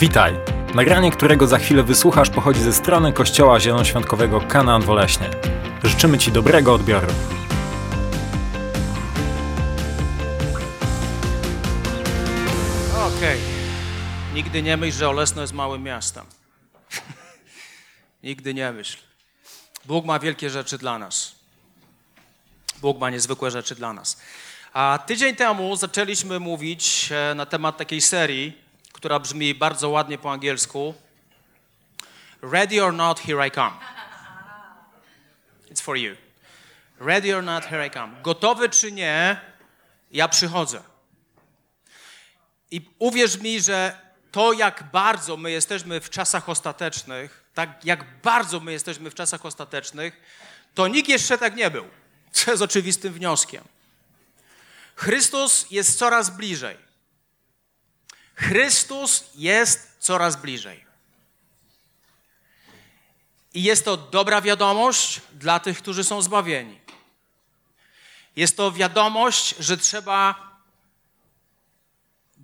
Witaj! Nagranie, którego za chwilę wysłuchasz, pochodzi ze strony Kościoła Zielonoświątkowego Kanaan Woleśnie. Życzymy Ci dobrego odbioru. Okej. Nigdy nie myśl, że Olesno jest małym miastem. Nigdy nie myśl. Bóg ma wielkie rzeczy dla nas. Bóg ma niezwykłe rzeczy dla nas. A tydzień temu zaczęliśmy mówić e, na temat takiej serii, która brzmi bardzo ładnie po angielsku. Ready or not, here I come. It's for you. Ready or not, here I come. Gotowy czy nie, ja przychodzę. I uwierz mi, że to, jak bardzo my jesteśmy w czasach ostatecznych, tak jak bardzo my jesteśmy w czasach ostatecznych, to nikt jeszcze tak nie był. Co jest oczywistym wnioskiem. Chrystus jest coraz bliżej. Chrystus jest coraz bliżej. I jest to dobra wiadomość dla tych, którzy są zbawieni. Jest to wiadomość, że trzeba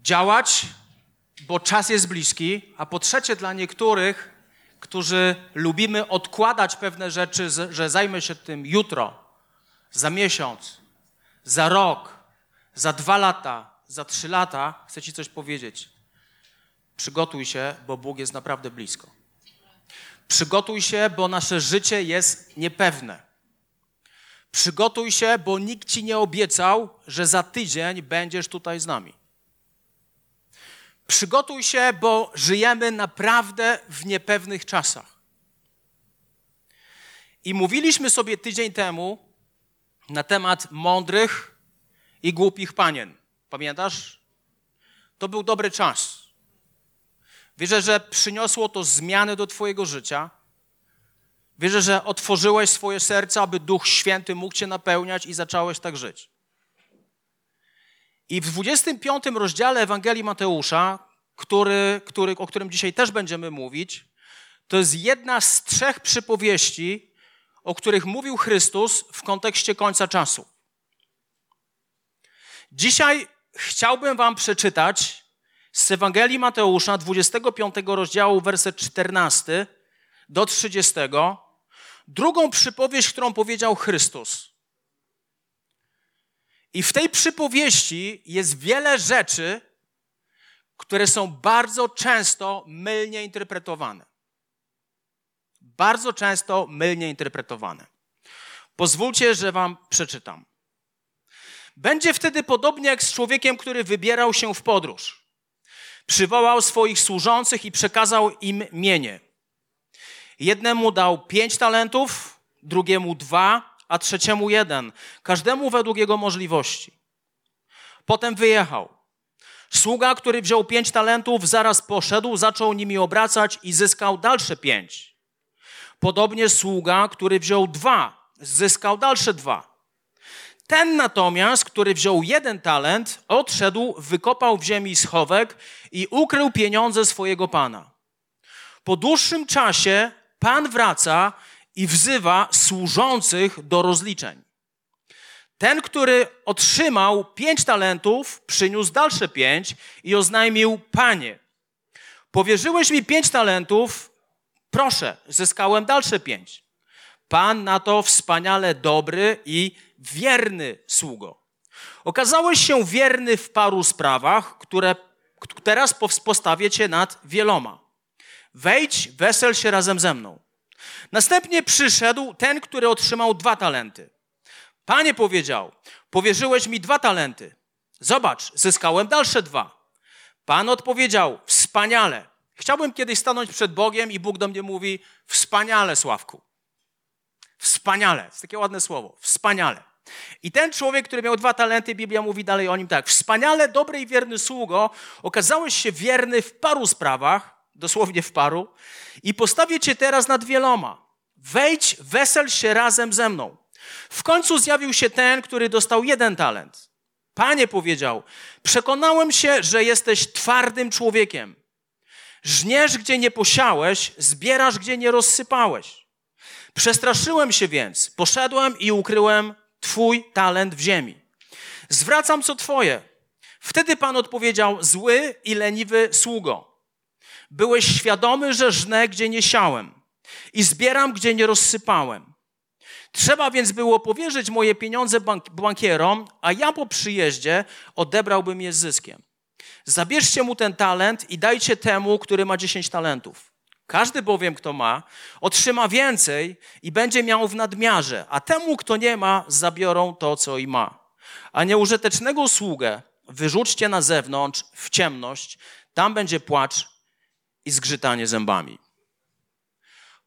działać, bo czas jest bliski, a po trzecie dla niektórych, którzy lubimy odkładać pewne rzeczy, że zajmę się tym jutro, za miesiąc, za rok, za dwa lata, za trzy lata, chcę Ci coś powiedzieć. Przygotuj się, bo Bóg jest naprawdę blisko. Przygotuj się, bo nasze życie jest niepewne. Przygotuj się, bo nikt Ci nie obiecał, że za tydzień będziesz tutaj z nami. Przygotuj się, bo żyjemy naprawdę w niepewnych czasach. I mówiliśmy sobie tydzień temu na temat mądrych i głupich panien. Pamiętasz? To był dobry czas. Wierzę, że przyniosło to zmiany do Twojego życia. Wierzę, że otworzyłeś swoje serce, aby Duch Święty mógł Cię napełniać i zacząłeś tak żyć. I w 25 rozdziale Ewangelii Mateusza, który, który, o którym dzisiaj też będziemy mówić, to jest jedna z trzech przypowieści, o których mówił Chrystus w kontekście końca czasu. Dzisiaj chciałbym Wam przeczytać z Ewangelii Mateusza, 25 rozdziału, werset 14 do 30, drugą przypowieść, którą powiedział Chrystus. I w tej przypowieści jest wiele rzeczy, które są bardzo często mylnie interpretowane. Bardzo często mylnie interpretowane. Pozwólcie, że Wam przeczytam. Będzie wtedy podobnie jak z człowiekiem, który wybierał się w podróż. Przywołał swoich służących i przekazał im mienie. Jednemu dał pięć talentów, drugiemu dwa, a trzeciemu jeden, każdemu według jego możliwości. Potem wyjechał. Sługa, który wziął pięć talentów, zaraz poszedł, zaczął nimi obracać i zyskał dalsze pięć. Podobnie sługa, który wziął dwa, zyskał dalsze dwa. Ten natomiast, który wziął jeden talent, odszedł, wykopał w ziemi schowek i ukrył pieniądze swojego pana. Po dłuższym czasie pan wraca i wzywa służących do rozliczeń. Ten, który otrzymał pięć talentów, przyniósł dalsze pięć i oznajmił: Panie, powierzyłeś mi pięć talentów, proszę, zyskałem dalsze pięć. Pan na to wspaniale dobry i wierny sługo. Okazałeś się wierny w paru sprawach, które teraz postawię cię nad wieloma. Wejdź, wesel się razem ze mną. Następnie przyszedł ten, który otrzymał dwa talenty. Panie powiedział, powierzyłeś mi dwa talenty. Zobacz, zyskałem dalsze dwa. Pan odpowiedział, wspaniale. Chciałbym kiedyś stanąć przed Bogiem i Bóg do mnie mówi, wspaniale, Sławku. Wspaniale. To jest takie ładne słowo. Wspaniale. I ten człowiek, który miał dwa talenty, Biblia mówi dalej o nim tak. Wspaniale, dobry i wierny sługo, okazałeś się wierny w paru sprawach, dosłownie w paru, i postawię cię teraz nad wieloma. Wejdź, wesel się razem ze mną. W końcu zjawił się ten, który dostał jeden talent. Panie powiedział, przekonałem się, że jesteś twardym człowiekiem. Żniesz, gdzie nie posiałeś, zbierasz, gdzie nie rozsypałeś. Przestraszyłem się więc, poszedłem i ukryłem Twój talent w ziemi. Zwracam co Twoje. Wtedy Pan odpowiedział: Zły i leniwy sługo. Byłeś świadomy, że żnę, gdzie nie siałem i zbieram, gdzie nie rozsypałem. Trzeba więc było powierzyć moje pieniądze bank bankierom, a ja po przyjeździe odebrałbym je z zyskiem. Zabierzcie mu ten talent i dajcie temu, który ma 10 talentów. Każdy bowiem, kto ma, otrzyma więcej i będzie miał w nadmiarze, a temu, kto nie ma, zabiorą to, co i ma. A nieużytecznego sługę wyrzućcie na zewnątrz, w ciemność, tam będzie płacz i zgrzytanie zębami.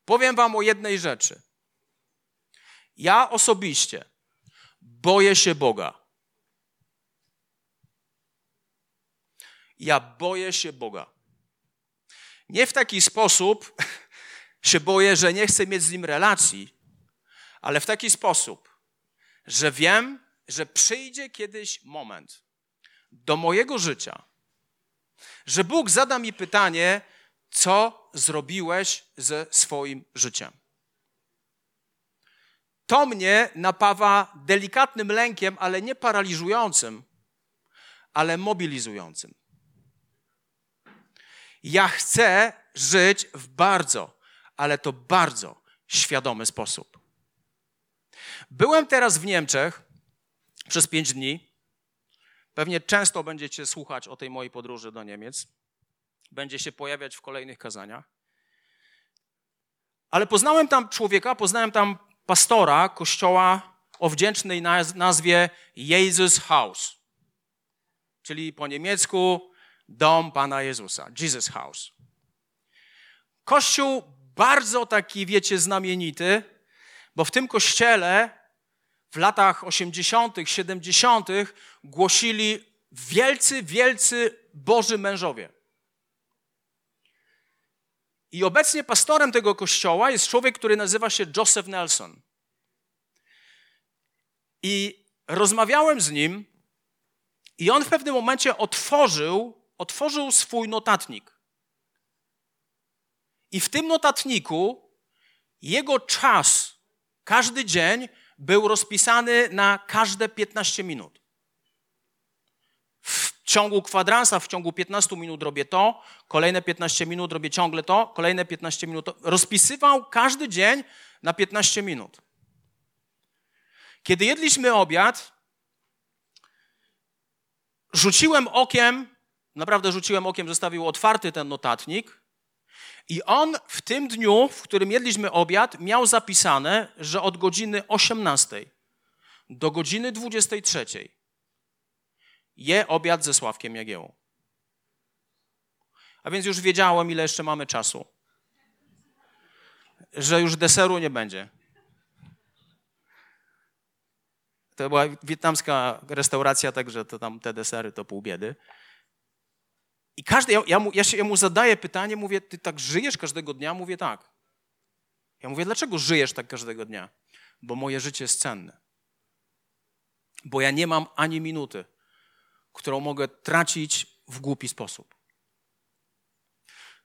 Powiem wam o jednej rzeczy. Ja osobiście boję się Boga. Ja boję się Boga. Nie w taki sposób się boję, że nie chcę mieć z nim relacji, ale w taki sposób, że wiem, że przyjdzie kiedyś moment do mojego życia, że Bóg zada mi pytanie, co zrobiłeś ze swoim życiem. To mnie napawa delikatnym lękiem, ale nie paraliżującym, ale mobilizującym. Ja chcę żyć w bardzo, ale to bardzo świadomy sposób. Byłem teraz w Niemczech przez pięć dni. Pewnie często będziecie słuchać o tej mojej podróży do Niemiec. Będzie się pojawiać w kolejnych kazaniach. Ale poznałem tam człowieka, poznałem tam pastora kościoła o wdzięcznej nazwie Jesus House, czyli po niemiecku dom Pana Jezusa, Jesus House. Kościół bardzo taki, wiecie, znamienity, bo w tym kościele w latach 80., 70. głosili wielcy, wielcy Boży mężowie. I obecnie pastorem tego kościoła jest człowiek, który nazywa się Joseph Nelson. I rozmawiałem z nim, i on w pewnym momencie otworzył, otworzył swój notatnik. I w tym notatniku jego czas, każdy dzień był rozpisany na każde 15 minut. W ciągu kwadransa, w ciągu 15 minut robię to, kolejne 15 minut robię ciągle to, kolejne 15 minut to. Rozpisywał każdy dzień na 15 minut. Kiedy jedliśmy obiad, rzuciłem okiem, naprawdę rzuciłem okiem, zostawił otwarty ten notatnik i on w tym dniu, w którym jedliśmy obiad, miał zapisane, że od godziny 18 do godziny 23 je obiad ze Sławkiem Jagiełą. A więc już wiedziałem, ile jeszcze mamy czasu. Że już deseru nie będzie. To była wietnamska restauracja, także to tam te desery to pół biedy. I każdy, ja, ja, mu, ja, się, ja mu zadaję pytanie, mówię, ty tak żyjesz każdego dnia? Mówię tak. Ja mówię, dlaczego żyjesz tak każdego dnia? Bo moje życie jest cenne. Bo ja nie mam ani minuty, którą mogę tracić w głupi sposób.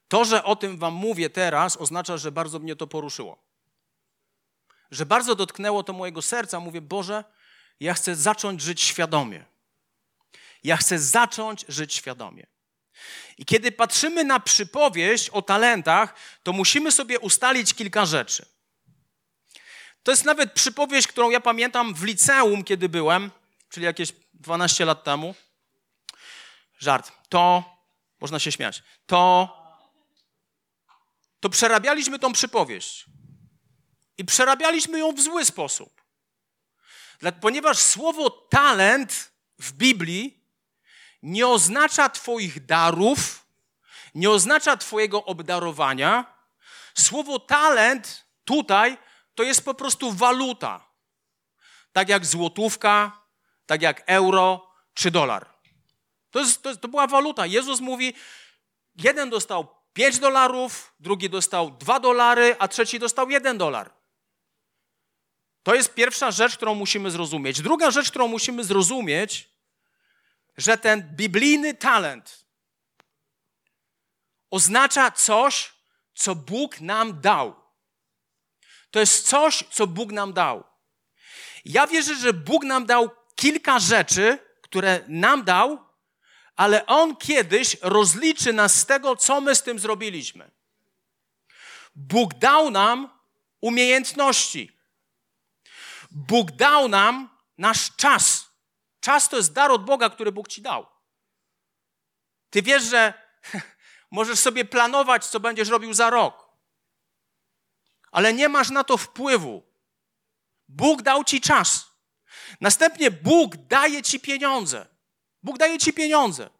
To, że o tym wam mówię teraz, oznacza, że bardzo mnie to poruszyło. Że bardzo dotknęło to mojego serca. Mówię, Boże, ja chcę zacząć żyć świadomie. Ja chcę zacząć żyć świadomie. I kiedy patrzymy na przypowieść o talentach, to musimy sobie ustalić kilka rzeczy. To jest nawet przypowieść, którą ja pamiętam w liceum, kiedy byłem, czyli jakieś 12 lat temu. Żart. To, można się śmiać, to, to przerabialiśmy tą przypowieść. I przerabialiśmy ją w zły sposób. Ponieważ słowo talent w Biblii nie oznacza Twoich darów, nie oznacza Twojego obdarowania. Słowo talent tutaj to jest po prostu waluta. Tak jak złotówka, tak jak euro czy dolar. To, jest, to, to była waluta. Jezus mówi, jeden dostał 5 dolarów, drugi dostał 2 dolary, a trzeci dostał 1 dolar. To jest pierwsza rzecz, którą musimy zrozumieć. Druga rzecz, którą musimy zrozumieć, że ten biblijny talent oznacza coś, co Bóg nam dał. To jest coś, co Bóg nam dał. Ja wierzę, że Bóg nam dał kilka rzeczy, które nam dał, ale On kiedyś rozliczy nas z tego, co my z tym zrobiliśmy. Bóg dał nam umiejętności. Bóg dał nam nasz czas. Czas to jest dar od Boga, który Bóg ci dał. Ty wiesz, że możesz sobie planować, co będziesz robił za rok, ale nie masz na to wpływu. Bóg dał ci czas. Następnie Bóg daje ci pieniądze. Bóg daje ci pieniądze.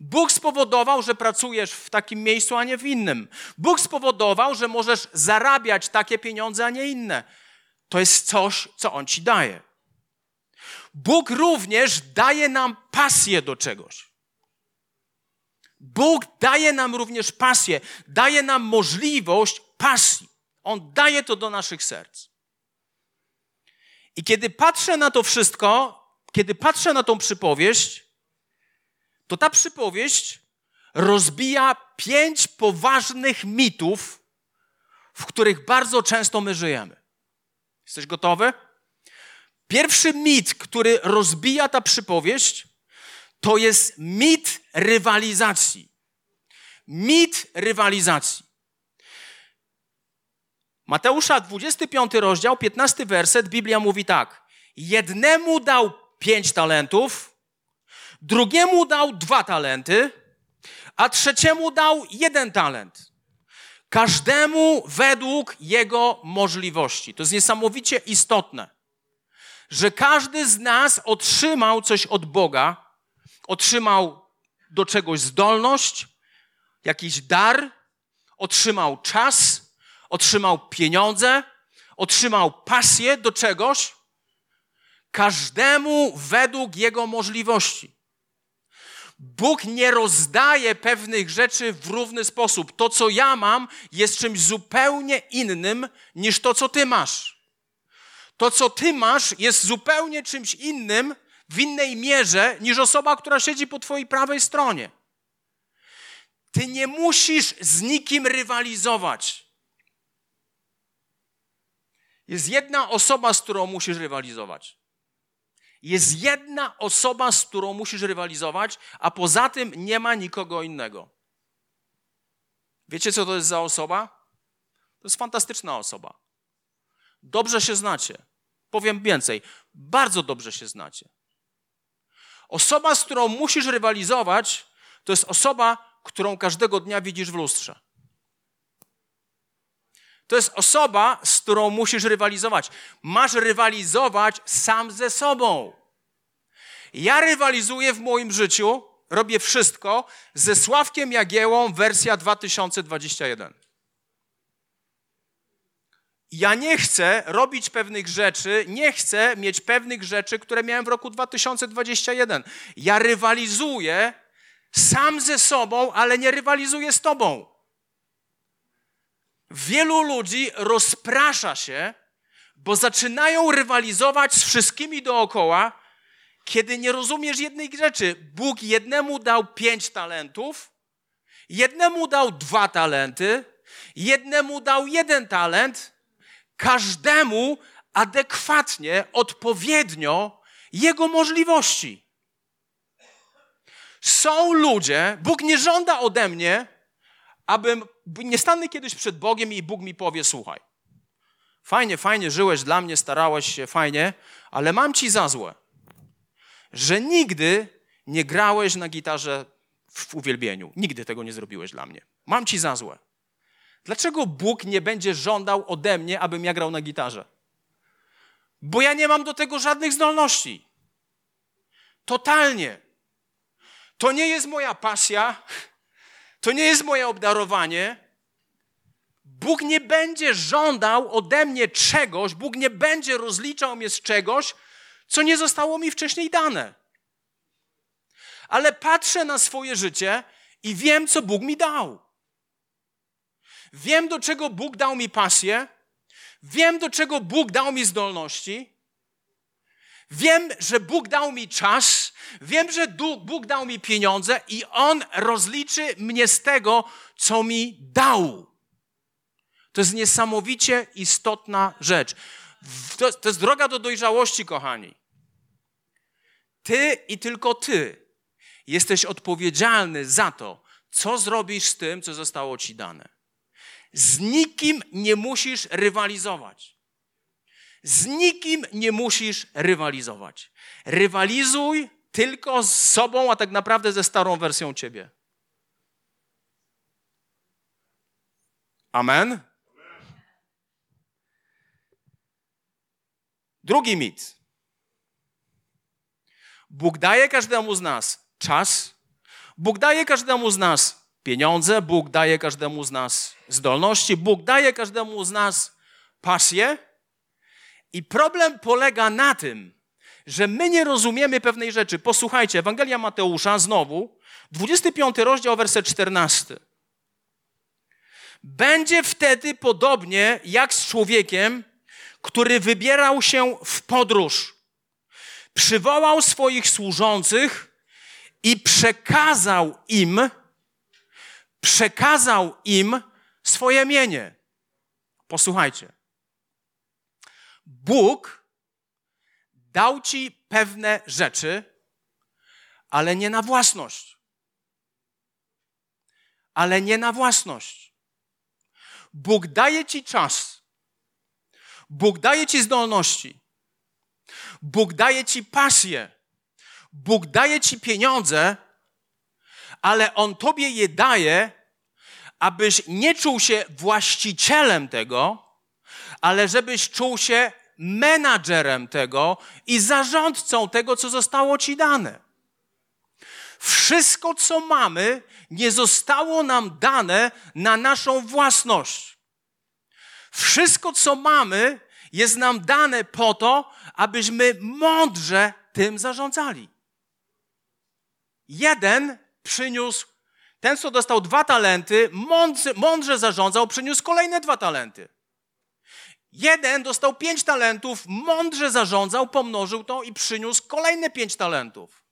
Bóg spowodował, że pracujesz w takim miejscu, a nie w innym. Bóg spowodował, że możesz zarabiać takie pieniądze, a nie inne. To jest coś, co On ci daje. Bóg również daje nam pasję do czegoś. Bóg daje nam również pasję, daje nam możliwość pasji. On daje to do naszych serc. I kiedy patrzę na to wszystko, kiedy patrzę na tą przypowieść, to ta przypowieść rozbija pięć poważnych mitów, w których bardzo często my żyjemy. Jesteś gotowy? Pierwszy mit, który rozbija ta przypowieść, to jest mit rywalizacji. Mit rywalizacji. Mateusza 25 rozdział, 15 werset, Biblia mówi tak. Jednemu dał pięć talentów, drugiemu dał dwa talenty, a trzeciemu dał jeden talent. Każdemu według jego możliwości. To jest niesamowicie istotne, że każdy z nas otrzymał coś od Boga, otrzymał do czegoś zdolność, jakiś dar, otrzymał czas, otrzymał pieniądze, otrzymał pasję do czegoś, każdemu według jego możliwości. Bóg nie rozdaje pewnych rzeczy w równy sposób. To, co ja mam, jest czymś zupełnie innym niż to, co ty masz. To, co ty masz, jest zupełnie czymś innym, w innej mierze, niż osoba, która siedzi po twojej prawej stronie. Ty nie musisz z nikim rywalizować. Jest jedna osoba, z którą musisz rywalizować. Jest jedna osoba, z którą musisz rywalizować, a poza tym nie ma nikogo innego. Wiecie, co to jest za osoba? To jest fantastyczna osoba. Dobrze się znacie. Powiem więcej, bardzo dobrze się znacie. Osoba, z którą musisz rywalizować, to jest osoba, którą każdego dnia widzisz w lustrze. To jest osoba, z którą musisz rywalizować. Masz rywalizować sam ze sobą. Ja rywalizuję w moim życiu, robię wszystko ze Sławkiem Jagiełą, wersja 2021. Ja nie chcę robić pewnych rzeczy, nie chcę mieć pewnych rzeczy, które miałem w roku 2021. Ja rywalizuję sam ze sobą, ale nie rywalizuję z Tobą. Wielu ludzi rozprasza się, bo zaczynają rywalizować z wszystkimi dookoła, kiedy nie rozumiesz jednej rzeczy. Bóg jednemu dał pięć talentów, jednemu dał dwa talenty, jednemu dał jeden talent, każdemu adekwatnie, odpowiednio jego możliwości. Są ludzie, Bóg nie żąda ode mnie, abym nie stanę kiedyś przed Bogiem i Bóg mi powie: Słuchaj, fajnie, fajnie żyłeś dla mnie, starałeś się, fajnie, ale mam ci za złe, że nigdy nie grałeś na gitarze w uwielbieniu. Nigdy tego nie zrobiłeś dla mnie. Mam ci za złe. Dlaczego Bóg nie będzie żądał ode mnie, abym ja grał na gitarze? Bo ja nie mam do tego żadnych zdolności. Totalnie. To nie jest moja pasja, to nie jest moje obdarowanie. Bóg nie będzie żądał ode mnie czegoś, Bóg nie będzie rozliczał mnie z czegoś, co nie zostało mi wcześniej dane. Ale patrzę na swoje życie i wiem, co Bóg mi dał. Wiem, do czego Bóg dał mi pasję, wiem, do czego Bóg dał mi zdolności, wiem, że Bóg dał mi czas, wiem, że Bóg dał mi pieniądze i On rozliczy mnie z tego, co mi dał. To jest niesamowicie istotna rzecz. To, to jest droga do dojrzałości, kochani. Ty i tylko ty Jesteś odpowiedzialny za to, co zrobisz z tym, co zostało ci dane. Z nikim nie musisz rywalizować. Z nikim nie musisz rywalizować. Rywalizuj tylko z sobą, a tak naprawdę ze starą wersją ciebie. Amen. Drugi mit. Bóg daje każdemu z nas czas, Bóg daje każdemu z nas pieniądze, Bóg daje każdemu z nas zdolności, Bóg daje każdemu z nas pasję. I problem polega na tym, że my nie rozumiemy pewnej rzeczy. Posłuchajcie, Ewangelia Mateusza znowu, 25 rozdział, werset 14. Będzie wtedy podobnie jak z człowiekiem, który wybierał się w podróż. Przywołał swoich służących i przekazał im, przekazał im swoje mienie. Posłuchajcie. Bóg dał ci pewne rzeczy, ale nie na własność. Ale nie na własność. Bóg daje ci czas. Bóg daje ci zdolności. Bóg daje ci pasję. Bóg daje ci pieniądze, ale On tobie je daje, abyś nie czuł się właścicielem tego, ale żebyś czuł się menadżerem tego i zarządcą tego, co zostało ci dane. Wszystko, co mamy, nie zostało nam dane na naszą własność. Wszystko, co mamy, jest nam dane po to, abyśmy mądrze tym zarządzali. Jeden przyniósł, ten, co dostał dwa talenty, mądrze, mądrze zarządzał, przyniósł kolejne dwa talenty. Jeden dostał pięć talentów, mądrze zarządzał, pomnożył to i przyniósł kolejne pięć talentów.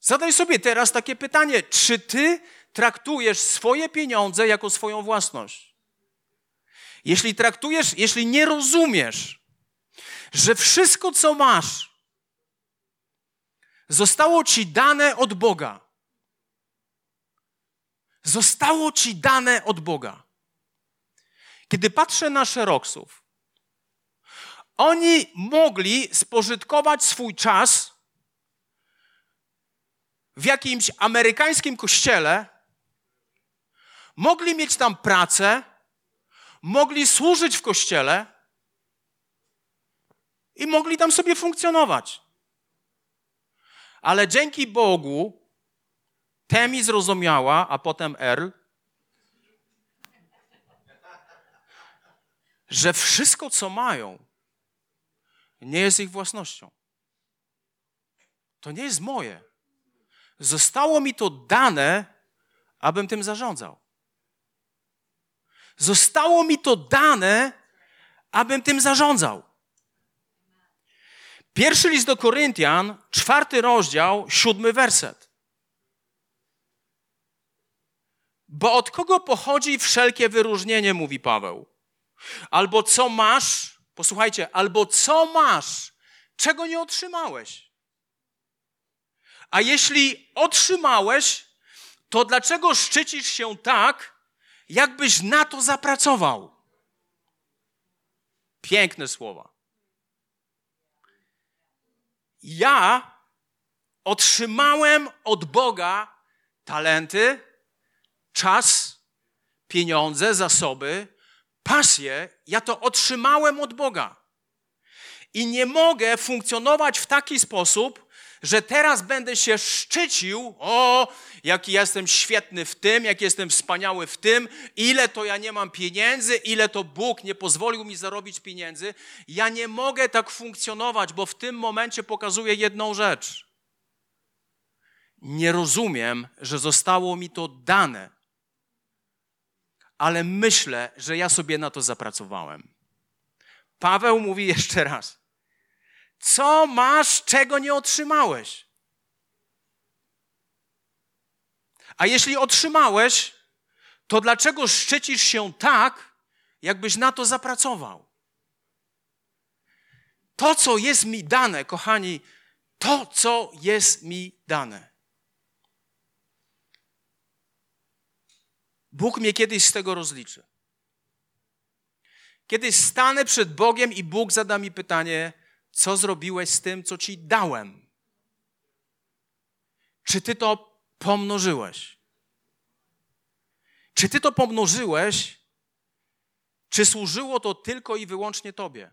Zadaj sobie teraz takie pytanie: czy ty traktujesz swoje pieniądze jako swoją własność? Jeśli traktujesz, jeśli nie rozumiesz, że wszystko, co masz, zostało ci dane od Boga. Zostało ci dane od Boga. Kiedy patrzę na szeroksów, oni mogli spożytkować swój czas w jakimś amerykańskim kościele, mogli mieć tam pracę, mogli służyć w kościele i mogli tam sobie funkcjonować. Ale dzięki Bogu Temi zrozumiała, a potem Earl, że wszystko, co mają, nie jest ich własnością. To nie jest moje. Zostało mi to dane, abym tym zarządzał. Zostało mi to dane, abym tym zarządzał. Pierwszy list do Koryntian, czwarty rozdział, siódmy werset. Bo od kogo pochodzi wszelkie wyróżnienie, mówi Paweł? Albo co masz, posłuchajcie, albo co masz, czego nie otrzymałeś? A jeśli otrzymałeś, to dlaczego szczycisz się tak, jakbyś na to zapracował? Piękne słowa. Ja otrzymałem od Boga talenty, czas, pieniądze, zasoby, pasję. Ja to otrzymałem od Boga. I nie mogę funkcjonować w taki sposób, że teraz będę się szczycił, o, jaki jestem świetny w tym, jak jestem wspaniały w tym, ile to ja nie mam pieniędzy, ile to Bóg nie pozwolił mi zarobić pieniędzy. Ja nie mogę tak funkcjonować, bo w tym momencie pokazuję jedną rzecz. Nie rozumiem, że zostało mi to dane, ale myślę, że ja sobie na to zapracowałem. Paweł mówi jeszcze raz: co masz, czego nie otrzymałeś? A jeśli otrzymałeś, to dlaczego szczycisz się tak, jakbyś na to zapracował? To, co jest mi dane, kochani, to, co jest mi dane. Bóg mnie kiedyś z tego rozliczy. Kiedyś stanę przed Bogiem i Bóg zada mi pytanie, co zrobiłeś z tym, co ci dałem? Czy ty to pomnożyłeś? Czy ty to pomnożyłeś? Czy służyło to tylko i wyłącznie tobie?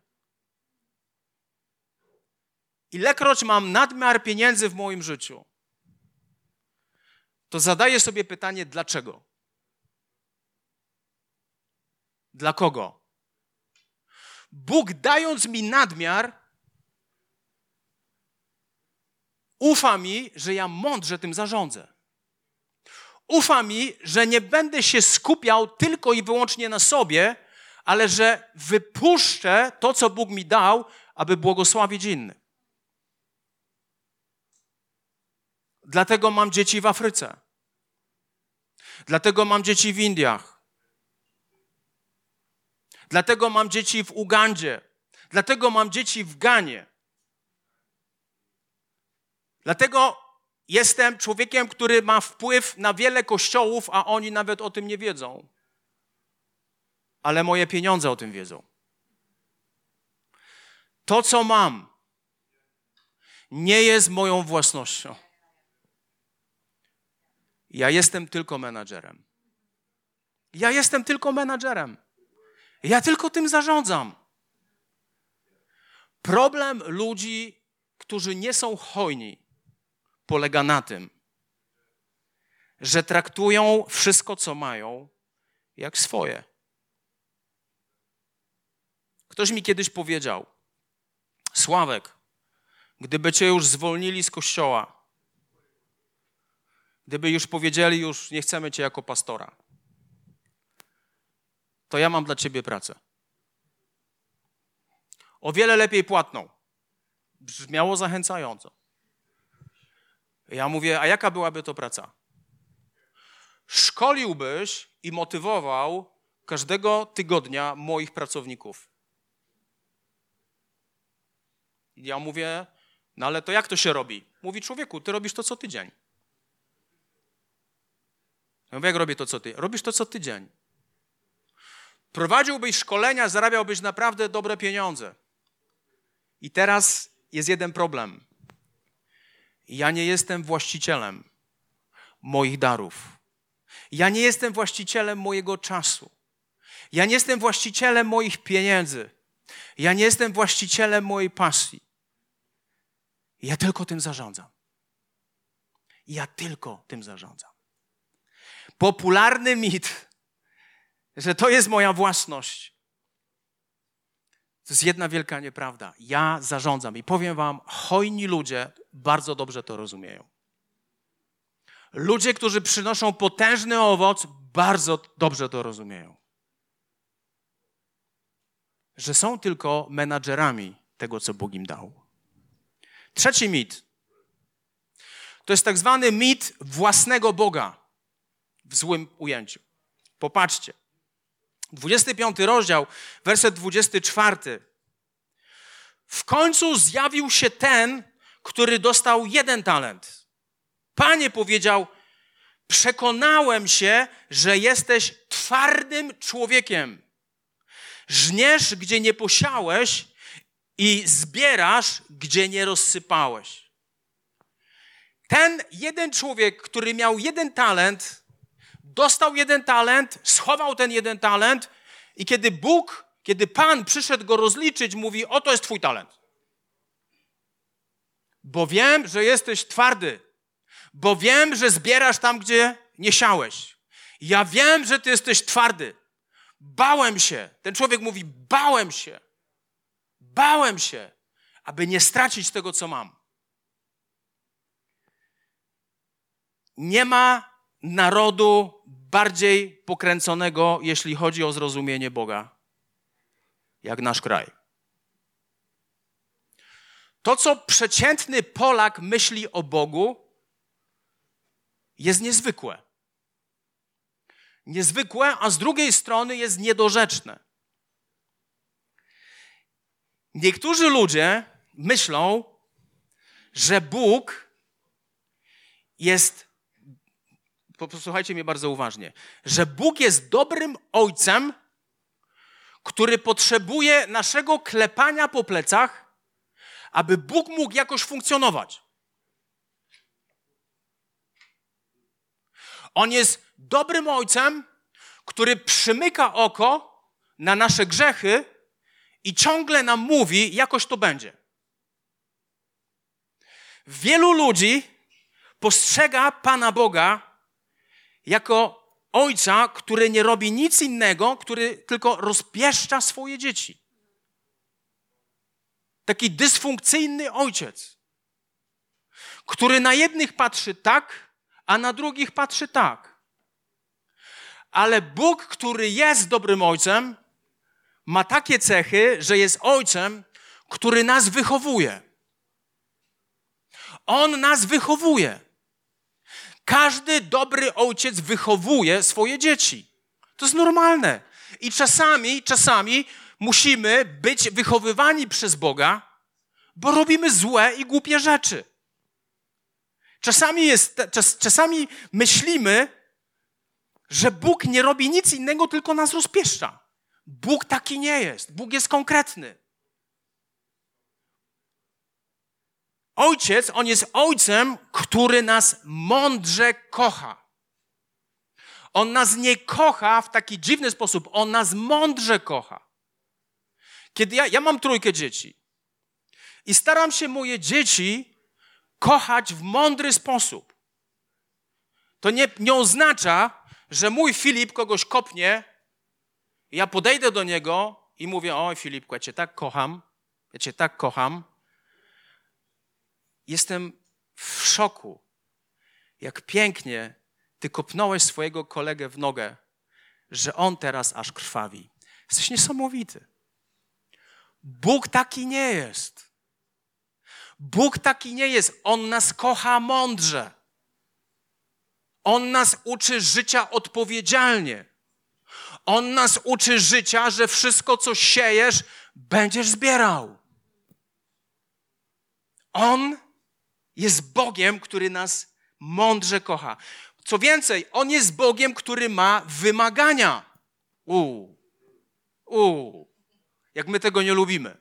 Ilekroć mam nadmiar pieniędzy w moim życiu, to zadaję sobie pytanie, dlaczego? Dla kogo? Bóg dając mi nadmiar, ufa mi, że ja mądrze tym zarządzę. Ufa mi, że nie będę się skupiał tylko i wyłącznie na sobie, ale że wypuszczę to, co Bóg mi dał, aby błogosławić innych. Dlatego mam dzieci w Afryce. Dlatego mam dzieci w Indiach. Dlatego mam dzieci w Ugandzie. Dlatego mam dzieci w Ganie. Dlatego jestem człowiekiem, który ma wpływ na wiele kościołów, a oni nawet o tym nie wiedzą. Ale moje pieniądze o tym wiedzą. To, co mam, nie jest moją własnością. Ja jestem tylko menadżerem. Ja jestem tylko menadżerem. Ja tylko tym zarządzam. Problem ludzi, którzy nie są hojni, polega na tym, że traktują wszystko, co mają, jak swoje. Ktoś mi kiedyś powiedział: Sławek, gdyby cię już zwolnili z kościoła, gdyby już powiedzieli, już nie chcemy cię jako pastora, to ja mam dla ciebie pracę. O wiele lepiej płatną. Brzmiało zachęcająco. Ja mówię, a jaka byłaby to praca? Szkoliłbyś i motywował każdego tygodnia moich pracowników. Ja mówię, no ale to jak to się robi? Mówi człowieku, ty robisz to co tydzień. Ja mówię, jak robię to co ty? Robisz to co tydzień. Prowadziłbyś szkolenia, zarabiałbyś naprawdę dobre pieniądze. I teraz jest jeden problem. Ja nie jestem właścicielem moich darów. Ja nie jestem właścicielem mojego czasu. Ja nie jestem właścicielem moich pieniędzy. Ja nie jestem właścicielem mojej pasji. Ja tylko tym zarządzam. Ja tylko tym zarządzam. Popularny mit, że to jest moja własność, to jest jedna wielka nieprawda. Ja zarządzam i powiem wam, hojni ludzie bardzo dobrze to rozumieją. Ludzie, którzy przynoszą potężny owoc, bardzo dobrze to rozumieją. Że są tylko menadżerami tego, co Bóg im dał. Trzeci mit. To jest tak zwany mit własnego Boga w złym ujęciu. Popatrzcie. 25 rozdział, werset 24. W końcu zjawił się ten, który dostał jeden talent. Panie powiedział: Przekonałem się, że jesteś twardym człowiekiem. Żniesz, gdzie nie posiałeś, i zbierasz, gdzie nie rozsypałeś. Ten jeden człowiek, który miał jeden talent, dostał jeden talent, schował ten jeden talent i kiedy Bóg, kiedy Pan przyszedł go rozliczyć, mówi: Oto jest Twój talent. Bo wiem, że jesteś twardy, bo wiem, że zbierasz tam, gdzie nie siałeś. Ja wiem, że Ty jesteś twardy. Bałem się. Ten człowiek mówi: Bałem się. Bałem się, aby nie stracić tego, co mam. Nie ma narodu bardziej pokręconego, jeśli chodzi o zrozumienie Boga, jak nasz kraj. To, co przeciętny Polak myśli o Bogu, jest niezwykłe. Niezwykłe, a z drugiej strony jest niedorzeczne. Niektórzy ludzie myślą, że Bóg jest, posłuchajcie mnie bardzo uważnie, że Bóg jest dobrym ojcem, który potrzebuje naszego klepania po plecach, aby Bóg mógł jakoś funkcjonować. On jest dobrym ojcem, który przymyka oko na nasze grzechy i ciągle nam mówi, jakoś to będzie. Wielu ludzi postrzega Pana Boga jako ojca, który nie robi nic innego, który tylko rozpieszcza swoje dzieci. Taki dysfunkcyjny ojciec, który na jednych patrzy tak, a na drugich patrzy tak. Ale Bóg, który jest dobrym ojcem, ma takie cechy, że jest ojcem, który nas wychowuje. On nas wychowuje. Każdy dobry ojciec wychowuje swoje dzieci. To jest normalne. I czasami, czasami musimy być wychowywani przez Boga, bo robimy złe i głupie rzeczy. Czasami, jest, czas, czasami myślimy, że Bóg nie robi nic innego, tylko nas rozpieszcza. Bóg taki nie jest. Bóg jest konkretny. Ojciec, on jest ojcem, który nas mądrze kocha. On nas nie kocha w taki dziwny sposób, on nas mądrze kocha. Kiedy ja, ja mam trójkę dzieci i staram się moje dzieci kochać w mądry sposób. To nie, nie oznacza, że mój Filip kogoś kopnie, ja podejdę do niego i mówię: Oj, Filipku, ja cię tak kocham, ja cię tak kocham. Jestem w szoku, jak pięknie ty kopnąłeś swojego kolegę w nogę, że on teraz aż krwawi. Jesteś niesamowity. Bóg taki nie jest. Bóg taki nie jest. On nas kocha mądrze. On nas uczy życia odpowiedzialnie. On nas uczy życia, że wszystko, co siejesz, będziesz zbierał. On jest Bogiem, który nas mądrze kocha. Co więcej, On jest Bogiem, który ma wymagania. U, u, jak my tego nie lubimy.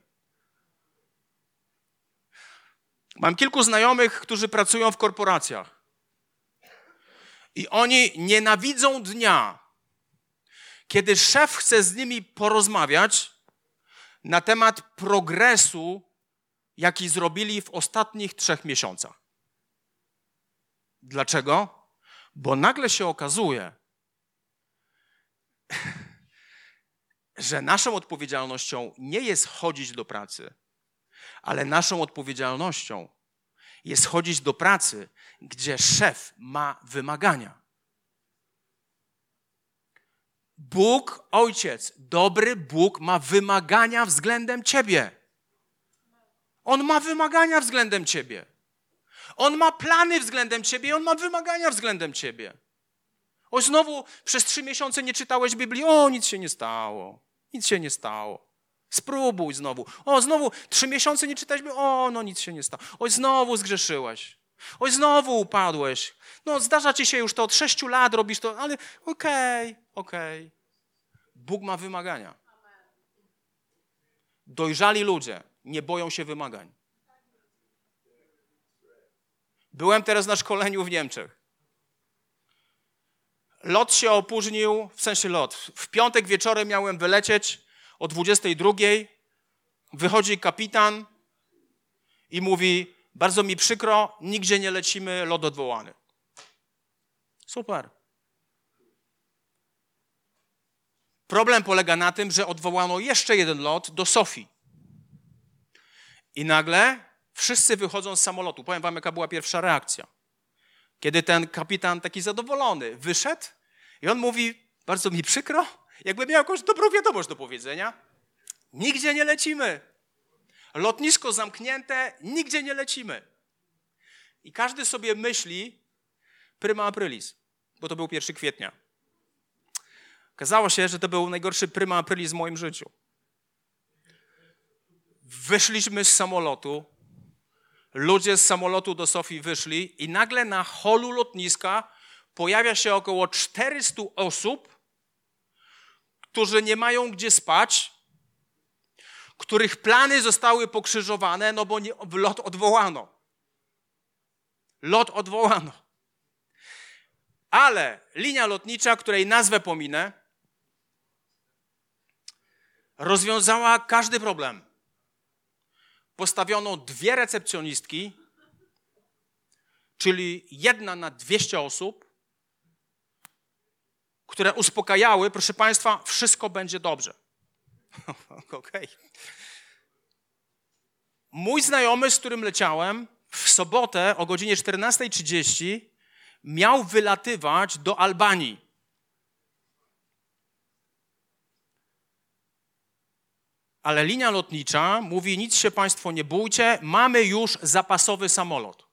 Mam kilku znajomych, którzy pracują w korporacjach. I oni nienawidzą dnia, kiedy szef chce z nimi porozmawiać na temat progresu, jaki zrobili w ostatnich trzech miesiącach. Dlaczego? Bo nagle się okazuje, że naszą odpowiedzialnością nie jest chodzić do pracy, ale naszą odpowiedzialnością jest chodzić do pracy, gdzie szef ma wymagania. Bóg, ojciec, dobry Bóg ma wymagania względem ciebie. On ma wymagania względem ciebie. On ma plany względem ciebie, on ma wymagania względem ciebie. O, znowu przez trzy miesiące nie czytałeś Biblii. O, nic się nie stało. Nic się nie stało. Spróbuj znowu. O, znowu trzy miesiące nie czytałeś Biblii. O, no nic się nie stało. Oj, znowu zgrzeszyłeś. Oj, znowu upadłeś. No, zdarza ci się już to od sześciu lat, robisz to, ale okej, okay, okej. Okay. Bóg ma wymagania. Dojrzali ludzie nie boją się wymagań. Byłem teraz na szkoleniu w Niemczech. Lot się opóźnił, w sensie lot. W piątek wieczorem miałem wylecieć o 22. Wychodzi kapitan i mówi: Bardzo mi przykro, nigdzie nie lecimy, lot odwołany. Super. Problem polega na tym, że odwołano jeszcze jeden lot do Sofii. I nagle wszyscy wychodzą z samolotu. Powiem wam, jaka była pierwsza reakcja. Kiedy ten kapitan taki zadowolony wyszedł i on mówi, bardzo mi przykro, jakby miał jakąś dobrą wiadomość do powiedzenia. Nigdzie nie lecimy. Lotnisko zamknięte, nigdzie nie lecimy. I każdy sobie myśli prima aprilis, bo to był 1 kwietnia. Okazało się, że to był najgorszy prima aprilis w moim życiu. Wyszliśmy z samolotu, ludzie z samolotu do Sofii wyszli i nagle na holu lotniska pojawia się około 400 osób, którzy nie mają gdzie spać, których plany zostały pokrzyżowane, no bo nie, lot odwołano. Lot odwołano. Ale linia lotnicza, której nazwę pominę, rozwiązała każdy problem. Postawiono dwie recepcjonistki, czyli jedna na 200 osób, które uspokajały, proszę Państwa, wszystko będzie dobrze. Okej. Okay. Mój znajomy, z którym leciałem, w sobotę o godzinie 14.30 miał wylatywać do Albanii. Ale linia lotnicza mówi: Nic się Państwo nie bójcie, mamy już zapasowy samolot.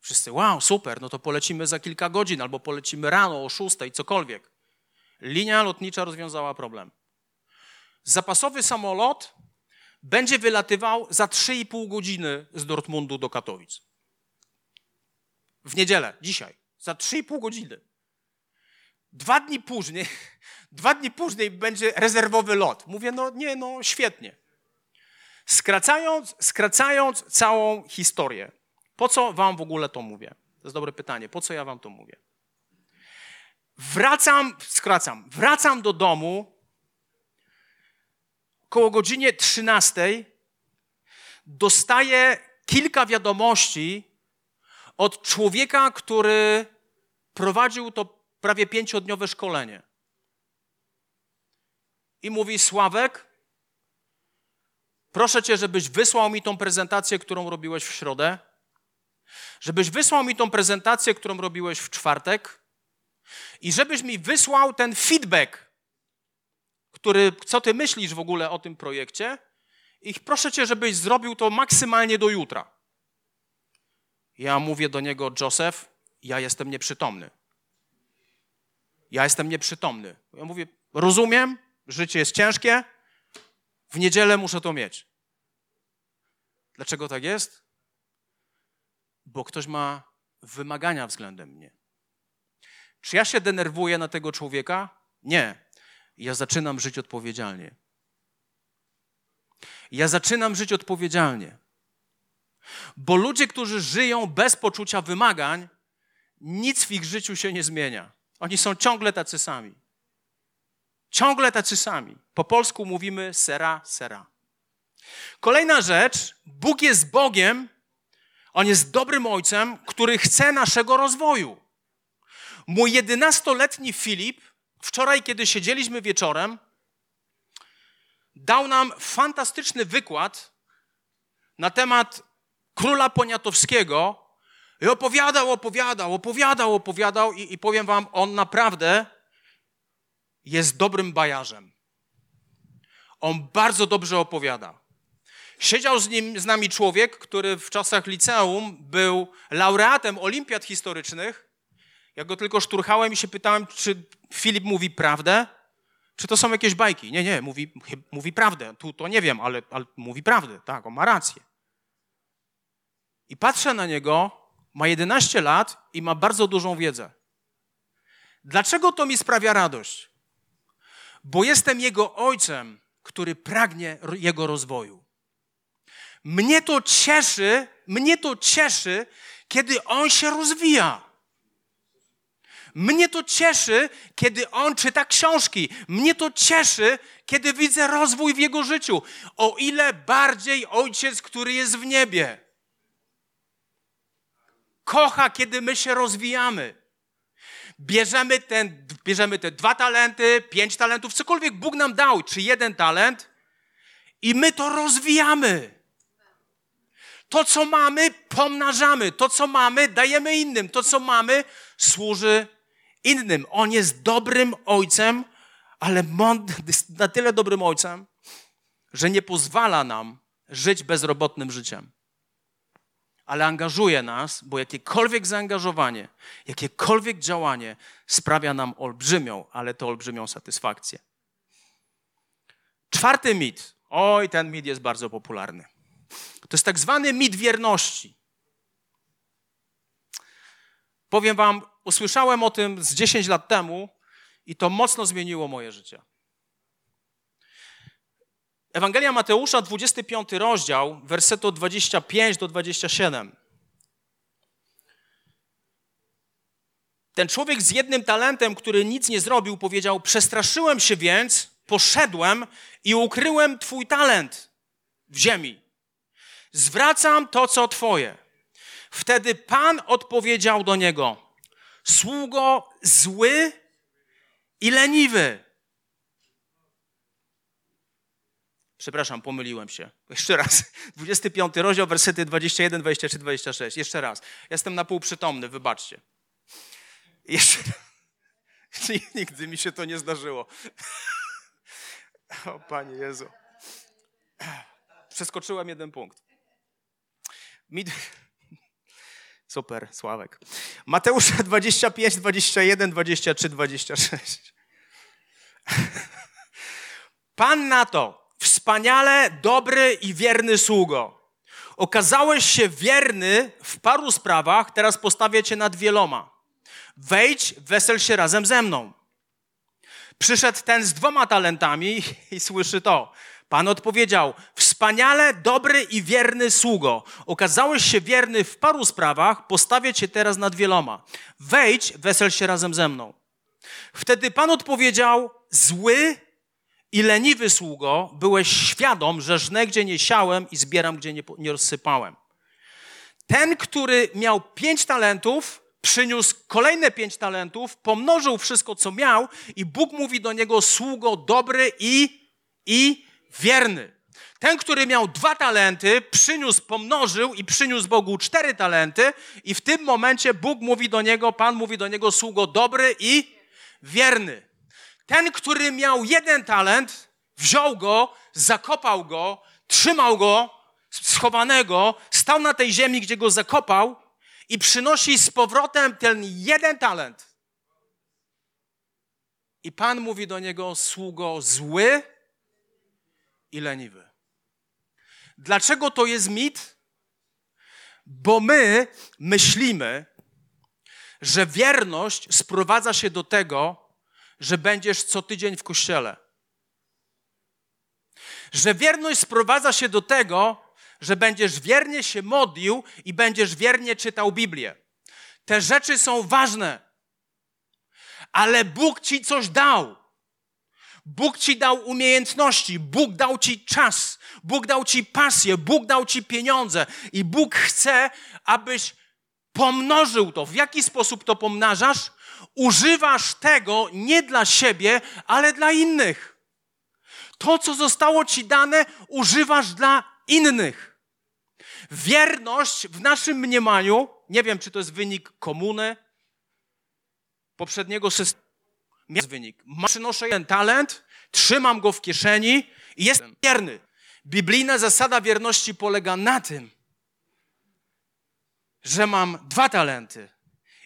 Wszyscy, wow, super, no to polecimy za kilka godzin albo polecimy rano o szóstej, cokolwiek. Linia lotnicza rozwiązała problem. Zapasowy samolot będzie wylatywał za 3,5 godziny z Dortmundu do Katowic. W niedzielę, dzisiaj, za 3,5 godziny. Dwa dni później, dwa dni później będzie rezerwowy lot. Mówię, no nie, no świetnie. Skracając, skracając całą historię, po co wam w ogóle to mówię? To jest dobre pytanie. Po co ja wam to mówię? Wracam, skracam, wracam do domu koło godzinie 13 dostaję kilka wiadomości od człowieka, który prowadził to prawie pięciodniowe szkolenie. I mówi: Sławek, proszę cię, żebyś wysłał mi tą prezentację, którą robiłeś w środę, żebyś wysłał mi tą prezentację, którą robiłeś w czwartek, i żebyś mi wysłał ten feedback, który, co ty myślisz w ogóle o tym projekcie i proszę cię, żebyś zrobił to maksymalnie do jutra. Ja mówię do niego, Joseph, ja jestem nieprzytomny. Ja jestem nieprzytomny. Ja mówię, rozumiem, życie jest ciężkie, w niedzielę muszę to mieć. Dlaczego tak jest? Bo ktoś ma wymagania względem mnie. Czy ja się denerwuję na tego człowieka? Nie ja zaczynam żyć odpowiedzialnie. Ja zaczynam żyć odpowiedzialnie. Bo ludzie, którzy żyją bez poczucia wymagań, nic w ich życiu się nie zmienia. Oni są ciągle tacy sami. Ciągle tacy sami. Po polsku mówimy sera, sera. Kolejna rzecz, Bóg jest Bogiem, On jest dobrym ojcem, który chce naszego rozwoju. Mój jedenastoletni Filip wczoraj, kiedy siedzieliśmy wieczorem, dał nam fantastyczny wykład na temat króla Poniatowskiego i opowiadał, opowiadał, opowiadał, opowiadał i, i powiem wam, on naprawdę jest dobrym bajarzem. On bardzo dobrze opowiada. Siedział z, nim, z nami człowiek, który w czasach liceum był laureatem olimpiad historycznych ja go tylko szturchałem i się pytałem, czy Filip mówi prawdę, czy to są jakieś bajki. Nie, nie, mówi, mówi prawdę. Tu to nie wiem, ale, ale mówi prawdę. Tak, on ma rację. I patrzę na niego, ma 11 lat i ma bardzo dużą wiedzę. Dlaczego to mi sprawia radość? Bo jestem jego ojcem, który pragnie jego rozwoju. Mnie to cieszy, mnie to cieszy, kiedy on się rozwija. Mnie to cieszy, kiedy on czyta książki. Mnie to cieszy, kiedy widzę rozwój w jego życiu. O ile bardziej ojciec, który jest w niebie. Kocha, kiedy my się rozwijamy. Bierzemy, ten, bierzemy te dwa talenty, pięć talentów, cokolwiek Bóg nam dał, czy jeden talent, i my to rozwijamy. To, co mamy, pomnażamy. To, co mamy, dajemy innym. To, co mamy, służy innym. On jest dobrym ojcem, ale na tyle dobrym ojcem, że nie pozwala nam żyć bezrobotnym życiem. Ale angażuje nas, bo jakiekolwiek zaangażowanie, jakiekolwiek działanie sprawia nam olbrzymią, ale to olbrzymią satysfakcję. Czwarty mit. Oj, ten mit jest bardzo popularny. To jest tak zwany mit wierności. Powiem wam, usłyszałem o tym z 10 lat temu i to mocno zmieniło moje życie. Ewangelia Mateusza, 25 rozdział, wersetu od 25 do 27. Ten człowiek z jednym talentem, który nic nie zrobił, powiedział: Przestraszyłem się więc, poszedłem i ukryłem Twój talent w ziemi. Zwracam to, co Twoje. Wtedy Pan odpowiedział do niego: Sługo zły i leniwy. Przepraszam, pomyliłem się. Jeszcze raz. 25 rozdział, wersety 21, 23, 26. Jeszcze raz. Jestem na pół przytomny, wybaczcie. Jeszcze raz. Nigdy mi się to nie zdarzyło. O Panie Jezu. Przeskoczyłem jeden punkt. Super, Sławek. Mateusza 25, 21, 23, 26. Pan na to, wspaniale, dobry i wierny sługo. Okazałeś się wierny w paru sprawach, teraz postawię cię nad wieloma. Wejdź, wesel się razem ze mną. Przyszedł ten z dwoma talentami i słyszy to. Pan odpowiedział: Wspaniale, dobry i wierny sługo. Okazałeś się wierny w paru sprawach, postawię cię teraz nad wieloma. Wejdź, wesel się razem ze mną. Wtedy Pan odpowiedział: Zły i leniwy sługo, byłeś świadom, że żnę gdzie nie siałem i zbieram gdzie nie, nie rozsypałem. Ten, który miał pięć talentów, przyniósł kolejne pięć talentów, pomnożył wszystko, co miał, i Bóg mówi do niego: sługo dobry i, i wierny. Ten, który miał dwa talenty, przyniósł, pomnożył i przyniósł Bogu cztery talenty, i w tym momencie Bóg mówi do niego, Pan mówi do niego, sługo dobry i wierny. Ten, który miał jeden talent, wziął go, zakopał go, trzymał go schowanego, stał na tej ziemi, gdzie go zakopał i przynosi z powrotem ten jeden talent. I Pan mówi do niego, sługo zły i leniwy. Dlaczego to jest mit? Bo my myślimy, że wierność sprowadza się do tego, że będziesz co tydzień w kościele. Że wierność sprowadza się do tego, że będziesz wiernie się modlił i będziesz wiernie czytał Biblię. Te rzeczy są ważne, ale Bóg ci coś dał. Bóg ci dał umiejętności, Bóg dał ci czas, Bóg dał ci pasję, Bóg dał ci pieniądze i Bóg chce, abyś pomnożył to. W jaki sposób to pomnażasz? Używasz tego nie dla siebie, ale dla innych. To, co zostało ci dane, używasz dla innych. Wierność w naszym mniemaniu, nie wiem, czy to jest wynik komuny, poprzedniego systemu, jest wynik. Przynoszę jeden talent, trzymam go w kieszeni i jestem wierny. Biblijna zasada wierności polega na tym, że mam dwa talenty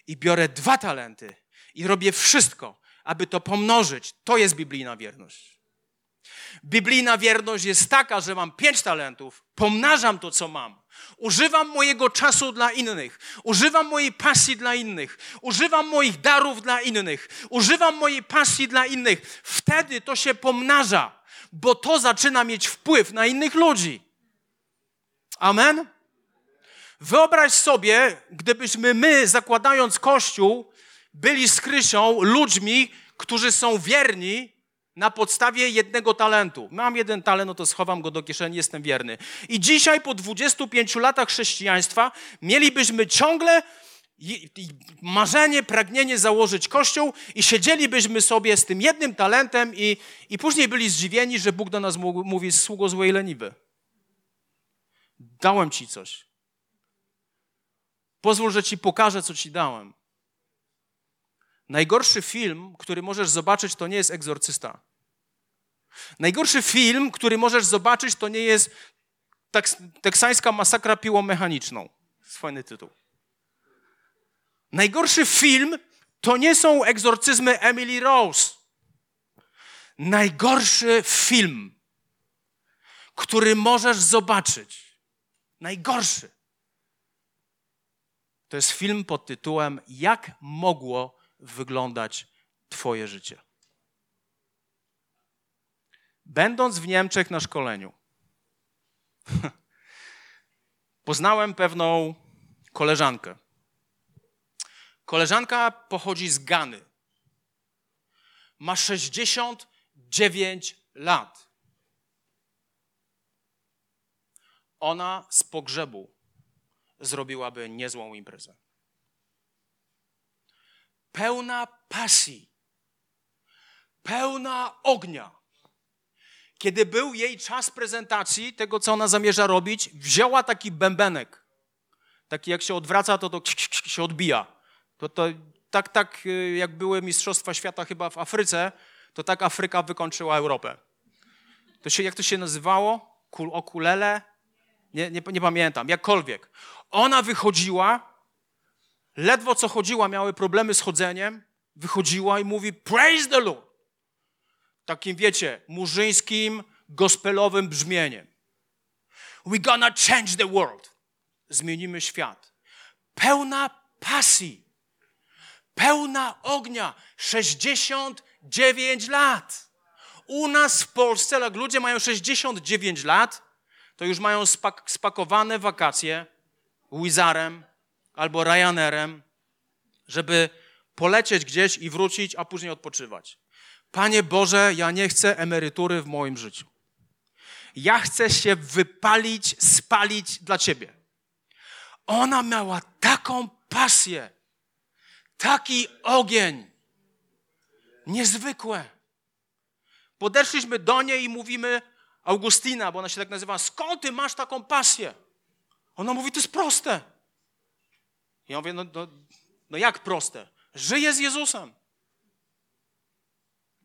i biorę dwa talenty i robię wszystko, aby to pomnożyć. To jest biblijna wierność. Biblijna wierność jest taka, że mam pięć talentów, pomnażam to, co mam. Używam mojego czasu dla innych, używam mojej pasji dla innych, używam moich darów dla innych, używam mojej pasji dla innych. Wtedy to się pomnaża, bo to zaczyna mieć wpływ na innych ludzi. Amen? Wyobraź sobie, gdybyśmy my, zakładając Kościół, byli z Krysią ludźmi, którzy są wierni na podstawie jednego talentu. Mam jeden talent, no to schowam go do kieszeni, jestem wierny. I dzisiaj, po 25 latach chrześcijaństwa, mielibyśmy ciągle marzenie, pragnienie założyć kościół i siedzielibyśmy sobie z tym jednym talentem i, i później byli zdziwieni, że Bóg do nas mówi sługo złej leniwy. Dałem ci coś. Pozwól, że ci pokażę, co ci dałem. Najgorszy film, który możesz zobaczyć, to nie jest egzorcysta. Najgorszy film, który możesz zobaczyć, to nie jest teksańska masakra piłą mechaniczną. Fajny tytuł. Najgorszy film to nie są egzorcyzmy Emily Rose. Najgorszy film, który możesz zobaczyć, Najgorszy. To jest film pod tytułem Jak mogło wyglądać Twoje życie. Będąc w Niemczech na szkoleniu, poznałem pewną koleżankę. Koleżanka pochodzi z Gany. Ma 69 lat. Ona z pogrzebu zrobiłaby niezłą imprezę. Pełna pasji, pełna ognia. Kiedy był jej czas prezentacji, tego co ona zamierza robić, wzięła taki bębenek. Taki jak się odwraca, to to się odbija. To, to tak, tak y, jak były Mistrzostwa Świata chyba w Afryce, to tak Afryka wykończyła Europę. To się, jak to się nazywało? Kul, okulele? Nie, nie, nie pamiętam, jakkolwiek. Ona wychodziła, ledwo co chodziła, miały problemy z chodzeniem, wychodziła i mówi praise the Lord. Takim, wiecie, murzyńskim, gospelowym brzmieniem. We gonna change the world. Zmienimy świat. Pełna pasji. Pełna ognia. 69 lat. U nas w Polsce, jak ludzie mają 69 lat, to już mają spak spakowane wakacje Wizarem albo Ryanerem, żeby polecieć gdzieś i wrócić, a później odpoczywać. Panie Boże, ja nie chcę emerytury w moim życiu. Ja chcę się wypalić, spalić dla Ciebie. Ona miała taką pasję, taki ogień, niezwykłe. Podeszliśmy do niej i mówimy, Augustina, bo ona się tak nazywa, skąd ty masz taką pasję? Ona mówi, to jest proste. Ja mówię, no, no, no jak proste? Żyję z Jezusem.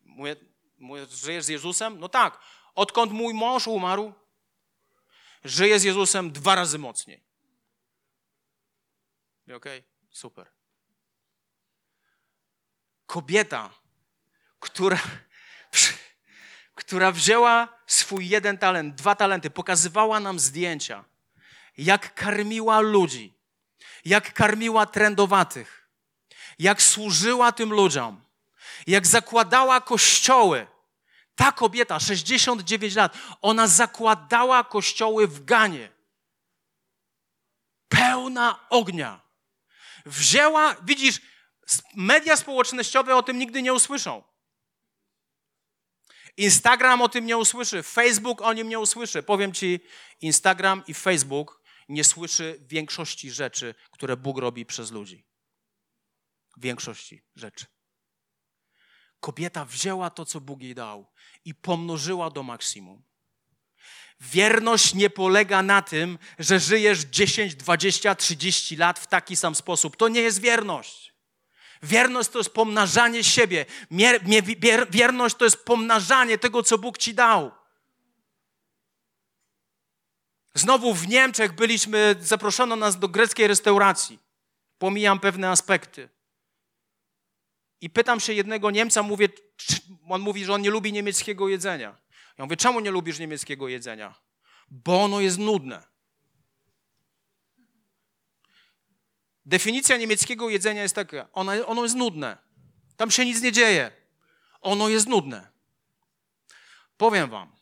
Mówię, mówię, żyjesz z Jezusem? No tak. Odkąd mój mąż umarł, żyję z Jezusem dwa razy mocniej. Okej, okay? super. Kobieta, która, która wzięła swój jeden talent, dwa talenty, pokazywała nam zdjęcia, jak karmiła ludzi, jak karmiła trendowatych, jak służyła tym ludziom, jak zakładała kościoły. Ta kobieta, 69 lat, ona zakładała kościoły w Ganie. Pełna ognia. Wzięła, widzisz, media społecznościowe o tym nigdy nie usłyszą. Instagram o tym nie usłyszy, Facebook o nim nie usłyszy. Powiem ci, Instagram i Facebook nie słyszy większości rzeczy, które Bóg robi przez ludzi. Większości rzeczy. Kobieta wzięła to, co Bóg jej dał i pomnożyła do maksimum. Wierność nie polega na tym, że żyjesz 10, 20, 30 lat w taki sam sposób. To nie jest wierność. Wierność to jest pomnażanie siebie. Wierność to jest pomnażanie tego, co Bóg ci dał. Znowu w Niemczech byliśmy, zaproszono nas do greckiej restauracji. Pomijam pewne aspekty. I pytam się jednego Niemca, mówię, on mówi, że on nie lubi niemieckiego jedzenia. Ja mówię, czemu nie lubisz niemieckiego jedzenia? Bo ono jest nudne. Definicja niemieckiego jedzenia jest taka, ono, ono jest nudne. Tam się nic nie dzieje. Ono jest nudne. Powiem wam,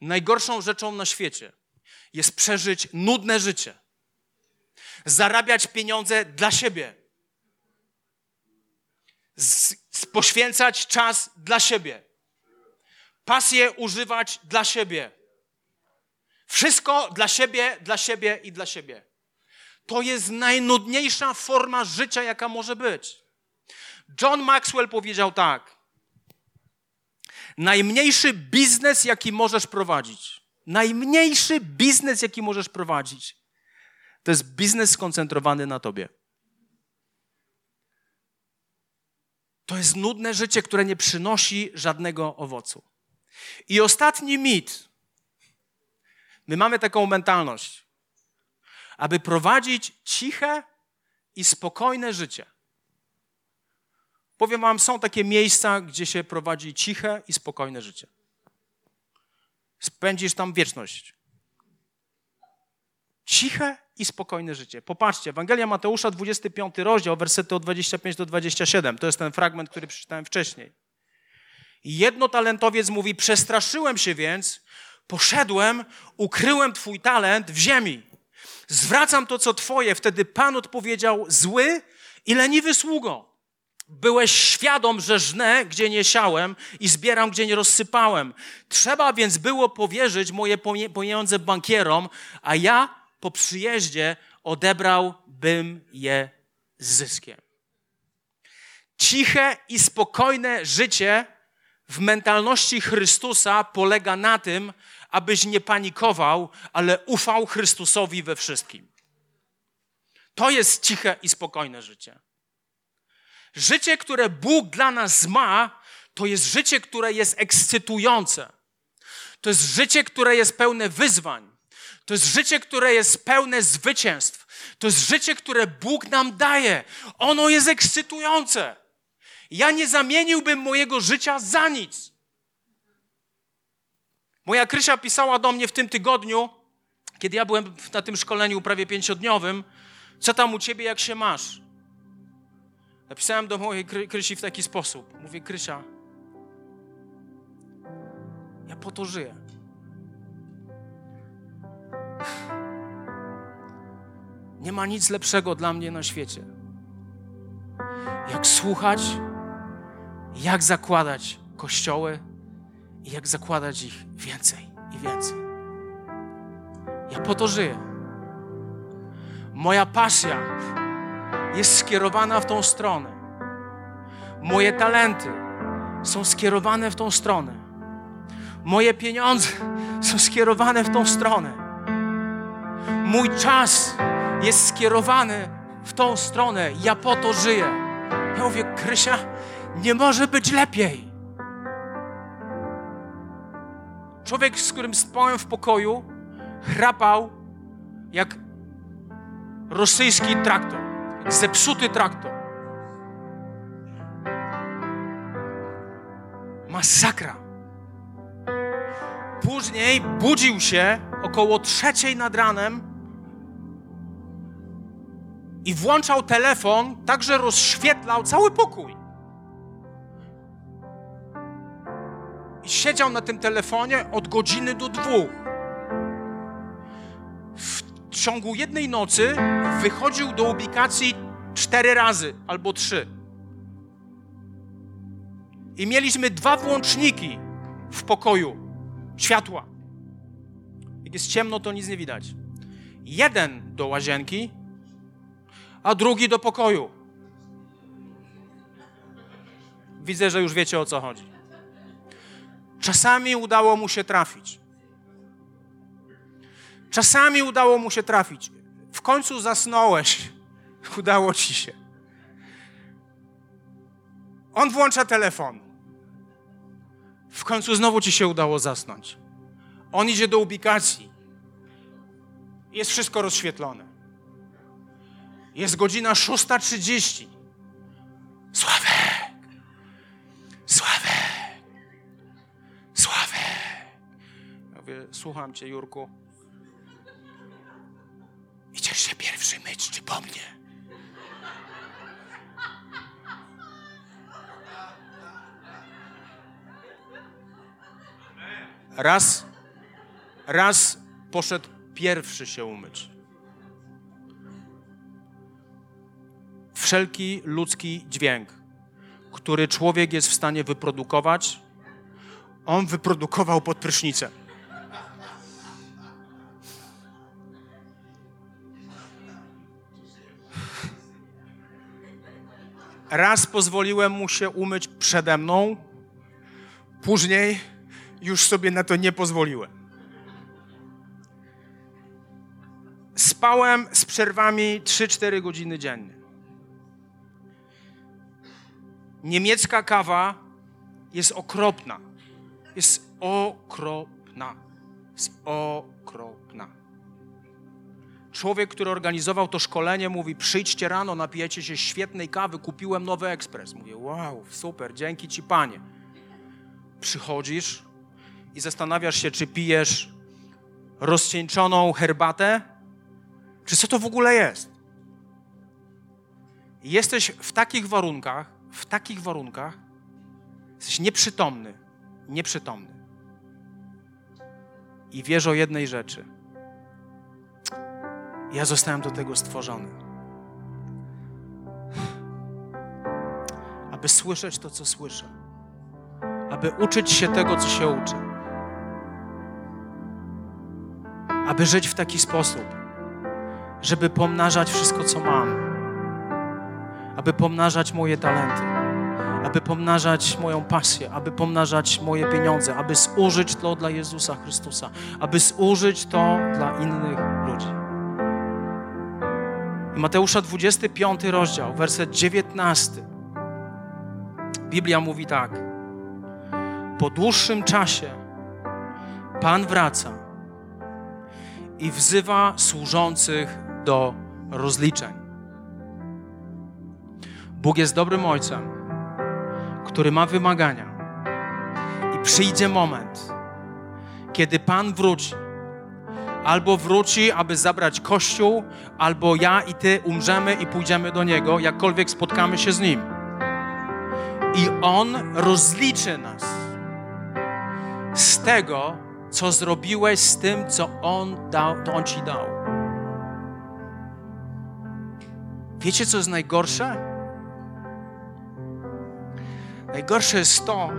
najgorszą rzeczą na świecie jest przeżyć nudne życie. Zarabiać pieniądze dla siebie. Z, z poświęcać czas dla siebie. Pasję używać dla siebie. Wszystko dla siebie, dla siebie i dla siebie. To jest najnudniejsza forma życia, jaka może być. John Maxwell powiedział tak. Najmniejszy biznes, jaki możesz prowadzić, najmniejszy biznes, jaki możesz prowadzić, to jest biznes skoncentrowany na tobie. To jest nudne życie, które nie przynosi żadnego owocu. I ostatni mit. My mamy taką mentalność aby prowadzić ciche i spokojne życie. Powiem Wam, są takie miejsca, gdzie się prowadzi ciche i spokojne życie. Spędzisz tam wieczność. Ciche i spokojne życie. Popatrzcie, Ewangelia Mateusza, 25 rozdział, wersety od 25 do 27. To jest ten fragment, który przeczytałem wcześniej. Jednotalentowiec mówi: Przestraszyłem się więc, poszedłem, ukryłem Twój talent w ziemi. Zwracam to, co Twoje. Wtedy Pan odpowiedział: Zły i leniwy sługo. Byłeś świadom, że żnę, gdzie nie siałem i zbieram, gdzie nie rozsypałem. Trzeba więc było powierzyć moje pieniądze bankierom, a ja po przyjeździe odebrałbym je z zyskiem. Ciche i spokojne życie w mentalności Chrystusa polega na tym, abyś nie panikował, ale ufał Chrystusowi we wszystkim. To jest ciche i spokojne życie. Życie, które Bóg dla nas ma, to jest życie, które jest ekscytujące. To jest życie, które jest pełne wyzwań. To jest życie, które jest pełne zwycięstw. To jest życie, które Bóg nam daje. Ono jest ekscytujące. Ja nie zamieniłbym mojego życia za nic. Moja Krysia pisała do mnie w tym tygodniu, kiedy ja byłem na tym szkoleniu prawie pięciodniowym, co tam u ciebie, jak się masz? Napisałem do mojej Krysi w taki sposób. Mówię, Krysia, ja po to żyję. Nie ma nic lepszego dla mnie na świecie, jak słuchać, jak zakładać kościoły i jak zakładać ich więcej i więcej. Ja po to żyję. Moja pasja jest skierowana w tą stronę. Moje talenty są skierowane w tą stronę. Moje pieniądze są skierowane w tą stronę. Mój czas jest skierowany w tą stronę. Ja po to żyję. Ja mówię, Krysia, nie może być lepiej. Człowiek, z którym spałem w pokoju, chrapał jak rosyjski traktor, zepsuty traktor. Masakra. Później budził się około trzeciej nad ranem i włączał telefon, tak że rozświetlał cały pokój. I siedział na tym telefonie od godziny do dwóch. W ciągu jednej nocy wychodził do ubikacji cztery razy albo trzy. I mieliśmy dwa włączniki w pokoju światła. Jak jest ciemno, to nic nie widać. Jeden do łazienki, a drugi do pokoju. Widzę, że już wiecie o co chodzi. Czasami udało mu się trafić. Czasami udało mu się trafić. W końcu zasnąłeś. Udało ci się. On włącza telefon. W końcu znowu ci się udało zasnąć. On idzie do ubikacji. Jest wszystko rozświetlone. Jest godzina 6.30. Sławek! Sławek! Sławek! Ja mówię, słucham cię, Jurku. Idziesz się pierwszy myć, czy po mnie? Raz, raz poszedł pierwszy się umyć. wszelki ludzki dźwięk, który człowiek jest w stanie wyprodukować, on wyprodukował pod prysznicem. Raz pozwoliłem mu się umyć przede mną, później już sobie na to nie pozwoliłem. Spałem z przerwami 3-4 godziny dziennie. Niemiecka kawa jest okropna. Jest okropna. Jest okropna. Człowiek, który organizował to szkolenie, mówi: Przyjdźcie rano, napijecie się świetnej kawy, kupiłem nowy ekspres. Mówię: Wow, super, dzięki ci, panie. Przychodzisz i zastanawiasz się, czy pijesz rozcieńczoną herbatę, Czy co to w ogóle jest? Jesteś w takich warunkach, w takich warunkach, jesteś nieprzytomny, nieprzytomny. I wiesz o jednej rzeczy. Ja zostałem do tego stworzony. Aby słyszeć to, co słyszę. Aby uczyć się tego, co się uczy. Aby żyć w taki sposób, żeby pomnażać wszystko, co mam. Aby pomnażać moje talenty. Aby pomnażać moją pasję, aby pomnażać moje pieniądze, aby zużyć to dla Jezusa Chrystusa, aby zużyć to dla innych Mateusza 25 rozdział, werset 19. Biblia mówi tak. Po dłuższym czasie Pan wraca i wzywa służących do rozliczeń. Bóg jest dobrym ojcem, który ma wymagania. I przyjdzie moment, kiedy Pan wróci. Albo wróci, aby zabrać Kościół, albo ja i Ty umrzemy i pójdziemy do Niego, jakkolwiek spotkamy się z Nim. I On rozliczy nas z tego, co zrobiłeś z tym, co On, dał, to on Ci dał. Wiecie, co jest najgorsze? Najgorsze jest to,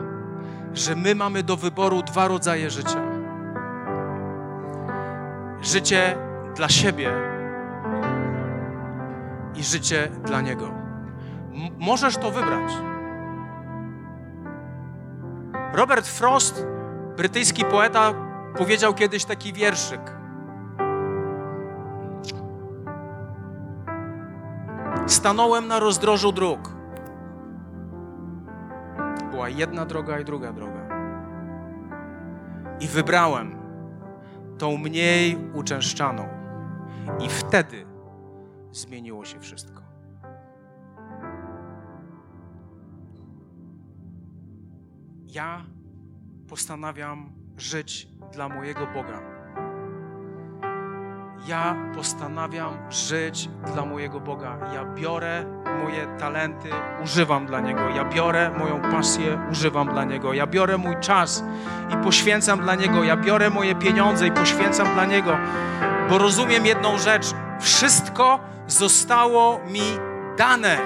że my mamy do wyboru dwa rodzaje życia. Życie dla siebie i życie dla Niego. M możesz to wybrać. Robert Frost, brytyjski poeta, powiedział kiedyś taki wierszyk. Stanąłem na rozdrożu dróg. Była jedna droga i druga droga. I wybrałem tą mniej uczęszczaną. I wtedy zmieniło się wszystko. Ja postanawiam żyć dla mojego Boga. Ja postanawiam żyć dla mojego Boga. Ja biorę moje talenty, używam dla Niego. Ja biorę moją pasję, używam dla Niego. Ja biorę mój czas i poświęcam dla Niego. Ja biorę moje pieniądze i poświęcam dla Niego, bo rozumiem jedną rzecz. Wszystko zostało mi dane.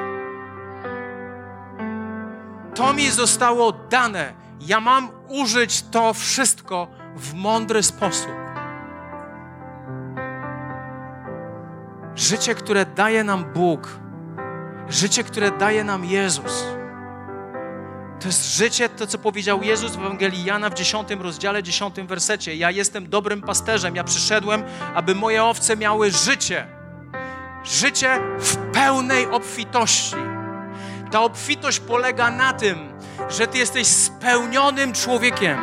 To mi zostało dane. Ja mam użyć to wszystko w mądry sposób. Życie, które daje nam Bóg, życie, które daje nam Jezus. To jest życie, to co powiedział Jezus w Ewangelii Jana w 10 rozdziale, 10 wersecie. Ja jestem dobrym pasterzem, ja przyszedłem, aby moje owce miały życie. Życie w pełnej obfitości. Ta obfitość polega na tym, że Ty jesteś spełnionym człowiekiem,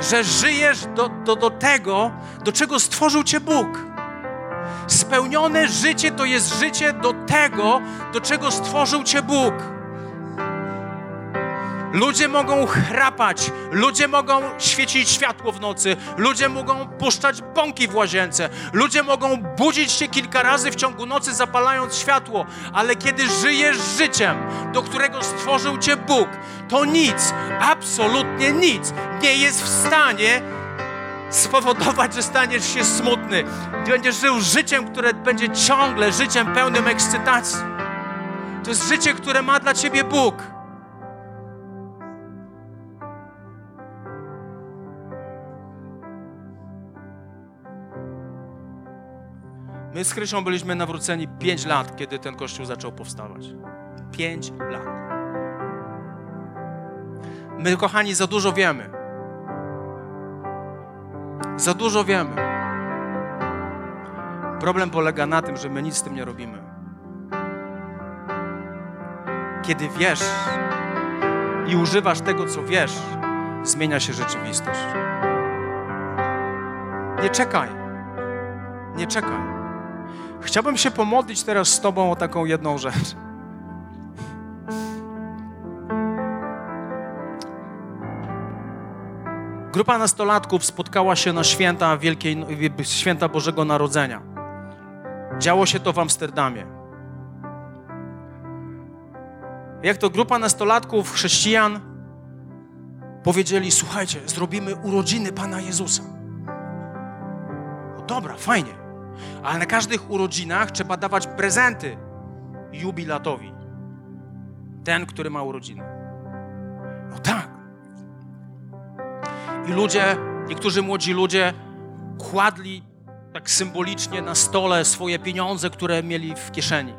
że żyjesz do, do, do tego, do czego stworzył Cię Bóg. Spełnione życie to jest życie do tego, do czego stworzył Cię Bóg. Ludzie mogą chrapać, ludzie mogą świecić światło w nocy, ludzie mogą puszczać bąki w łazience, ludzie mogą budzić się kilka razy w ciągu nocy, zapalając światło, ale kiedy żyjesz życiem, do którego stworzył Cię Bóg, to nic, absolutnie nic nie jest w stanie spowodować, że staniesz się smutny. Będziesz żył życiem, które będzie ciągle życiem pełnym ekscytacji. To jest życie, które ma dla Ciebie Bóg. My z Krysią byliśmy nawróceni 5 lat, kiedy ten kościół zaczął powstawać. 5 lat. My, kochani, za dużo wiemy. Za dużo wiemy. Problem polega na tym, że my nic z tym nie robimy. Kiedy wiesz i używasz tego, co wiesz, zmienia się rzeczywistość. Nie czekaj. Nie czekaj. Chciałbym się pomodlić teraz z Tobą o taką jedną rzecz. Grupa nastolatków spotkała się na święta Wielkiej, święta Bożego Narodzenia. Działo się to w Amsterdamie. Jak to grupa nastolatków, chrześcijan powiedzieli: Słuchajcie, zrobimy urodziny Pana Jezusa. No dobra, fajnie, ale na każdych urodzinach trzeba dawać prezenty jubilatowi. Ten, który ma urodziny. No tak. I ludzie, niektórzy młodzi ludzie kładli tak symbolicznie na stole swoje pieniądze, które mieli w kieszeni.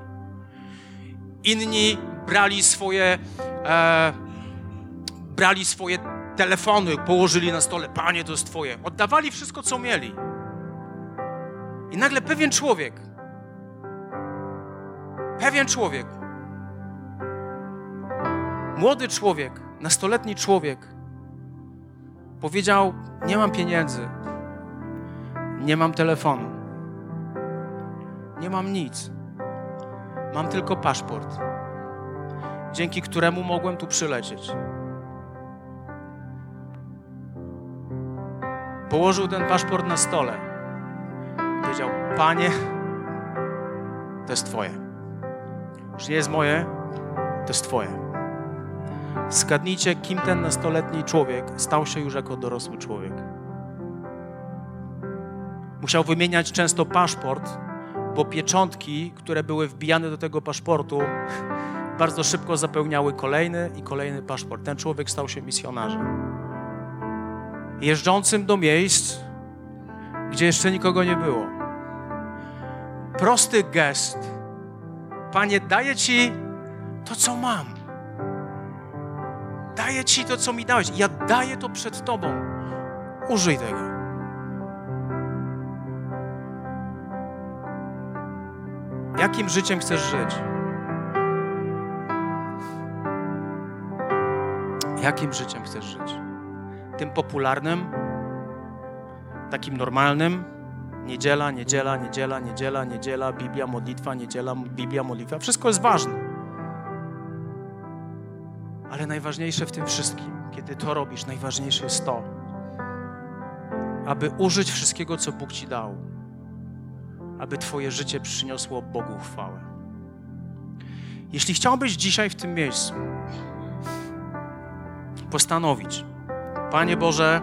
Inni brali swoje, e, brali swoje telefony, położyli na stole. Panie, to jest Twoje. Oddawali wszystko, co mieli. I nagle pewien człowiek, pewien człowiek, młody człowiek, nastoletni człowiek, powiedział: Nie mam pieniędzy, nie mam telefonu, nie mam nic, mam tylko paszport, dzięki któremu mogłem tu przylecieć. Położył ten paszport na stole. Powiedział: Panie, to jest Twoje. Już nie jest moje, to jest Twoje. Zgadnijcie, kim ten nastoletni człowiek stał się już jako dorosły człowiek. Musiał wymieniać często paszport, bo pieczątki, które były wbijane do tego paszportu, bardzo szybko zapełniały kolejny i kolejny paszport. Ten człowiek stał się misjonarzem. Jeżdżącym do miejsc, gdzie jeszcze nikogo nie było. Prosty gest. Panie, daję Ci to, co mam. Daję Ci to, co mi dałeś. Ja daję to przed Tobą. Użyj tego. Jakim życiem chcesz żyć? Jakim życiem chcesz żyć? Tym popularnym, takim normalnym? Niedziela, niedziela, niedziela, niedziela, niedziela, Biblia, modlitwa, niedziela, Biblia, modlitwa. Wszystko jest ważne. Ale najważniejsze w tym wszystkim, kiedy to robisz, najważniejsze jest to, aby użyć wszystkiego, co Bóg Ci dał, aby Twoje życie przyniosło Bogu chwałę. Jeśli chciałbyś dzisiaj w tym miejscu postanowić, Panie Boże,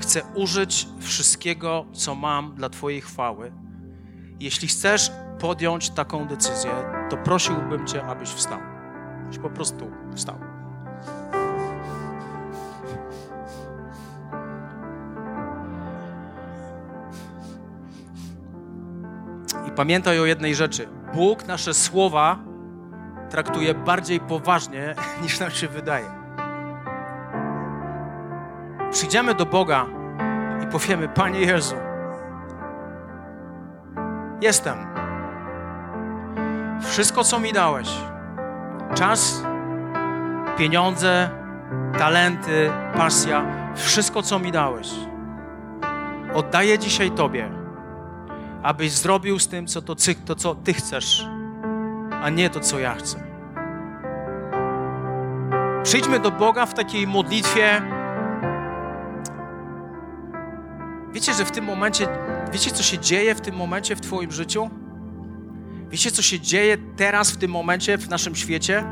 chcę użyć wszystkiego, co mam dla Twojej chwały. Jeśli chcesz podjąć taką decyzję, to prosiłbym Cię, abyś wstał. Abyś po prostu wstał. I pamiętaj o jednej rzeczy. Bóg nasze słowa traktuje bardziej poważnie, niż nam się wydaje. Przyjdziemy do Boga i powiemy: Panie Jezu, jestem. Wszystko, co mi dałeś czas, pieniądze, talenty, pasja wszystko, co mi dałeś oddaję dzisiaj Tobie, abyś zrobił z tym, co to, to co Ty chcesz, a nie to, co ja chcę. Przyjdźmy do Boga w takiej modlitwie. Wiecie, że w tym momencie, wiecie, co się dzieje w tym momencie w Twoim życiu? Wiecie, co się dzieje teraz, w tym momencie, w naszym świecie?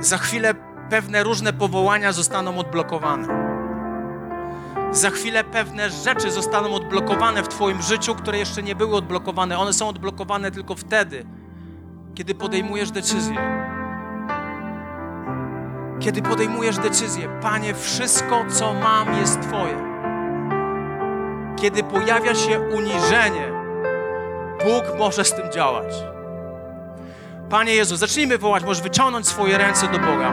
Za chwilę pewne różne powołania zostaną odblokowane. Za chwilę pewne rzeczy zostaną odblokowane w Twoim życiu, które jeszcze nie były odblokowane. One są odblokowane tylko wtedy, kiedy podejmujesz decyzję. Kiedy podejmujesz decyzję, Panie, wszystko, co mam, jest Twoje. Kiedy pojawia się uniżenie, Bóg może z tym działać. Panie Jezu, zacznijmy wołać, możesz wyciągnąć swoje ręce do Boga.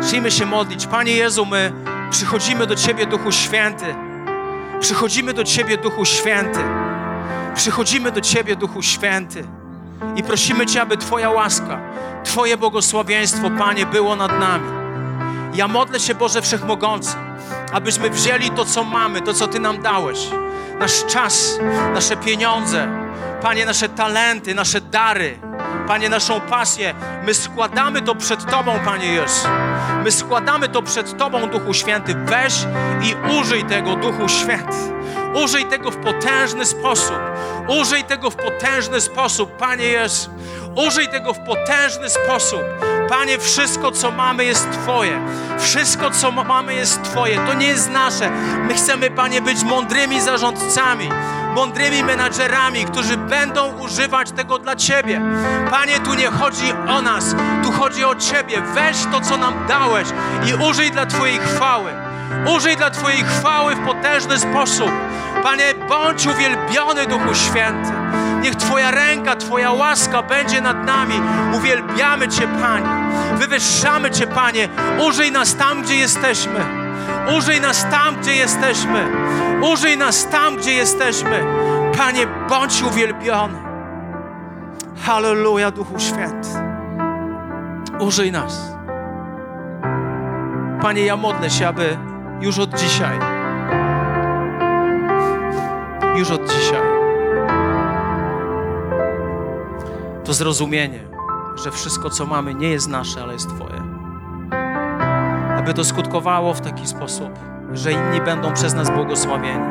Zacznijmy się modlić. Panie Jezu, my przychodzimy do Ciebie, Duchu Święty. Przychodzimy do Ciebie, Duchu Święty. Przychodzimy do Ciebie, Duchu Święty. I prosimy Cię, aby Twoja łaska, Twoje błogosławieństwo, Panie, było nad nami. Ja modlę się, Boże Wszechmogący, abyśmy wzięli to, co mamy, to, co Ty nam dałeś. Nasz czas, nasze pieniądze, Panie, nasze talenty, nasze dary Panie, naszą pasję. My składamy to przed Tobą, Panie Jezu. My składamy to przed Tobą, Duchu Święty. Weź i użyj tego, Duchu Święty. Użyj tego w potężny sposób. Użyj tego w potężny sposób, Panie Jezu. Użyj tego w potężny sposób. Panie, wszystko, co mamy, jest Twoje. Wszystko, co mamy, jest Twoje. To nie jest nasze. My chcemy, Panie, być mądrymi zarządcami, mądrymi menadżerami, którzy będą używać tego dla Ciebie. Panie, tu nie chodzi o nas, tu chodzi o Ciebie. Weź to, co nam dałeś i użyj dla Twojej chwały. Użyj dla Twojej chwały w potężny sposób. Panie, bądź uwielbiony, Duchu Święty. Niech Twoja ręka, Twoja łaska będzie nad nami. Uwielbiamy Cię, Panie. Wywyższamy Cię, Panie. Użyj nas tam, gdzie jesteśmy. Użyj nas tam, gdzie jesteśmy. Użyj nas tam, gdzie jesteśmy. Panie, bądź uwielbiony. Halleluja, Duchu Święty. Użyj nas. Panie, ja modlę się, aby już od dzisiaj, już od dzisiaj, to zrozumienie, że wszystko, co mamy, nie jest nasze, ale jest Twoje. Aby to skutkowało w taki sposób, że inni będą przez nas błogosławieni.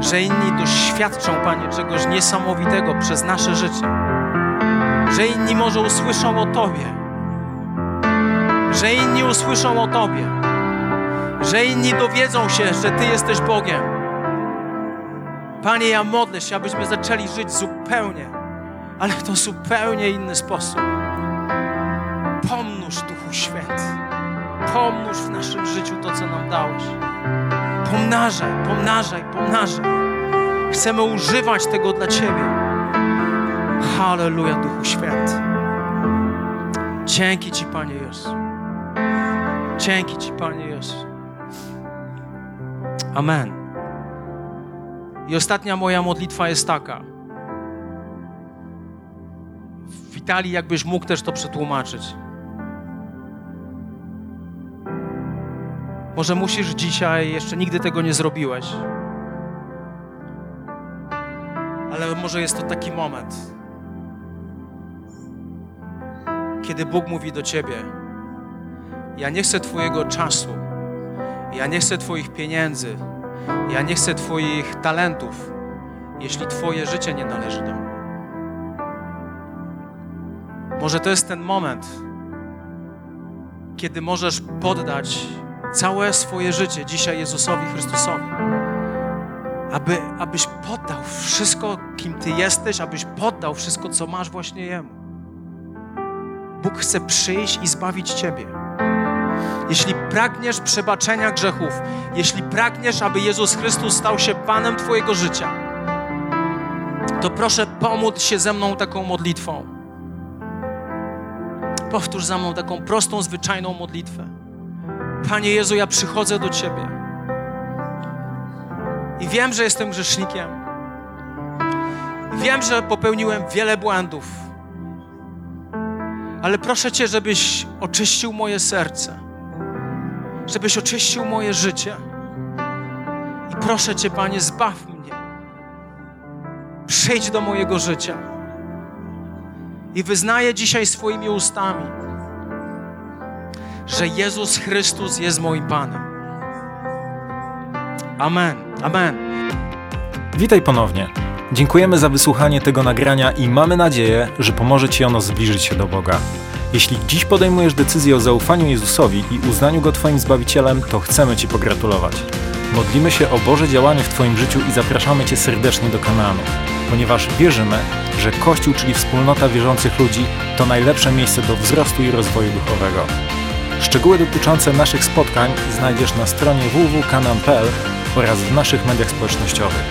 Że inni doświadczą, Panie, czegoś niesamowitego przez nasze życie. Że inni może usłyszą o Tobie. Że inni usłyszą o Tobie. Że inni dowiedzą się, że Ty jesteś Bogiem. Panie, ja modlę się, abyśmy zaczęli żyć zupełnie ale to zupełnie inny sposób. Pomnóż, Duchu Święty. Pomnóż w naszym życiu to, co nam dałeś. Pomnażaj, pomnażaj, pomnażaj. Chcemy używać tego dla Ciebie. Halleluja, Duchu Święty. Dzięki Ci, Panie Jezu. Dzięki Ci, Panie Jezu. Amen. I ostatnia moja modlitwa jest taka. Witalii, jakbyś mógł też to przetłumaczyć. Może musisz dzisiaj, jeszcze nigdy tego nie zrobiłeś, ale może jest to taki moment, kiedy Bóg mówi do ciebie: Ja nie chcę Twojego czasu, ja nie chcę Twoich pieniędzy, ja nie chcę Twoich talentów, jeśli Twoje życie nie należy do mnie. Może to jest ten moment, kiedy możesz poddać całe swoje życie dzisiaj Jezusowi Chrystusowi. Aby, abyś poddał wszystko, kim Ty jesteś, abyś poddał wszystko, co masz właśnie Jemu. Bóg chce przyjść i zbawić Ciebie. Jeśli pragniesz przebaczenia grzechów, jeśli pragniesz, aby Jezus Chrystus stał się Panem Twojego życia, to proszę pomódl się ze mną taką modlitwą. Powtórz za mną taką prostą, zwyczajną modlitwę. Panie Jezu, ja przychodzę do Ciebie. I wiem, że jestem grzesznikiem. I wiem, że popełniłem wiele błędów. Ale proszę Cię, żebyś oczyścił moje serce. Żebyś oczyścił moje życie. I proszę Cię, Panie, zbaw mnie. Przyjdź do mojego życia i wyznaję dzisiaj swoimi ustami, że Jezus Chrystus jest moim Panem. Amen. Amen. Witaj ponownie. Dziękujemy za wysłuchanie tego nagrania i mamy nadzieję, że pomoże Ci ono zbliżyć się do Boga. Jeśli dziś podejmujesz decyzję o zaufaniu Jezusowi i uznaniu Go Twoim Zbawicielem, to chcemy Ci pogratulować. Modlimy się o Boże działanie w Twoim życiu i zapraszamy Cię serdecznie do kanału, ponieważ wierzymy, że Kościół, czyli wspólnota wierzących ludzi, to najlepsze miejsce do wzrostu i rozwoju duchowego. Szczegóły dotyczące naszych spotkań znajdziesz na stronie www.kanan.pl oraz w naszych mediach społecznościowych.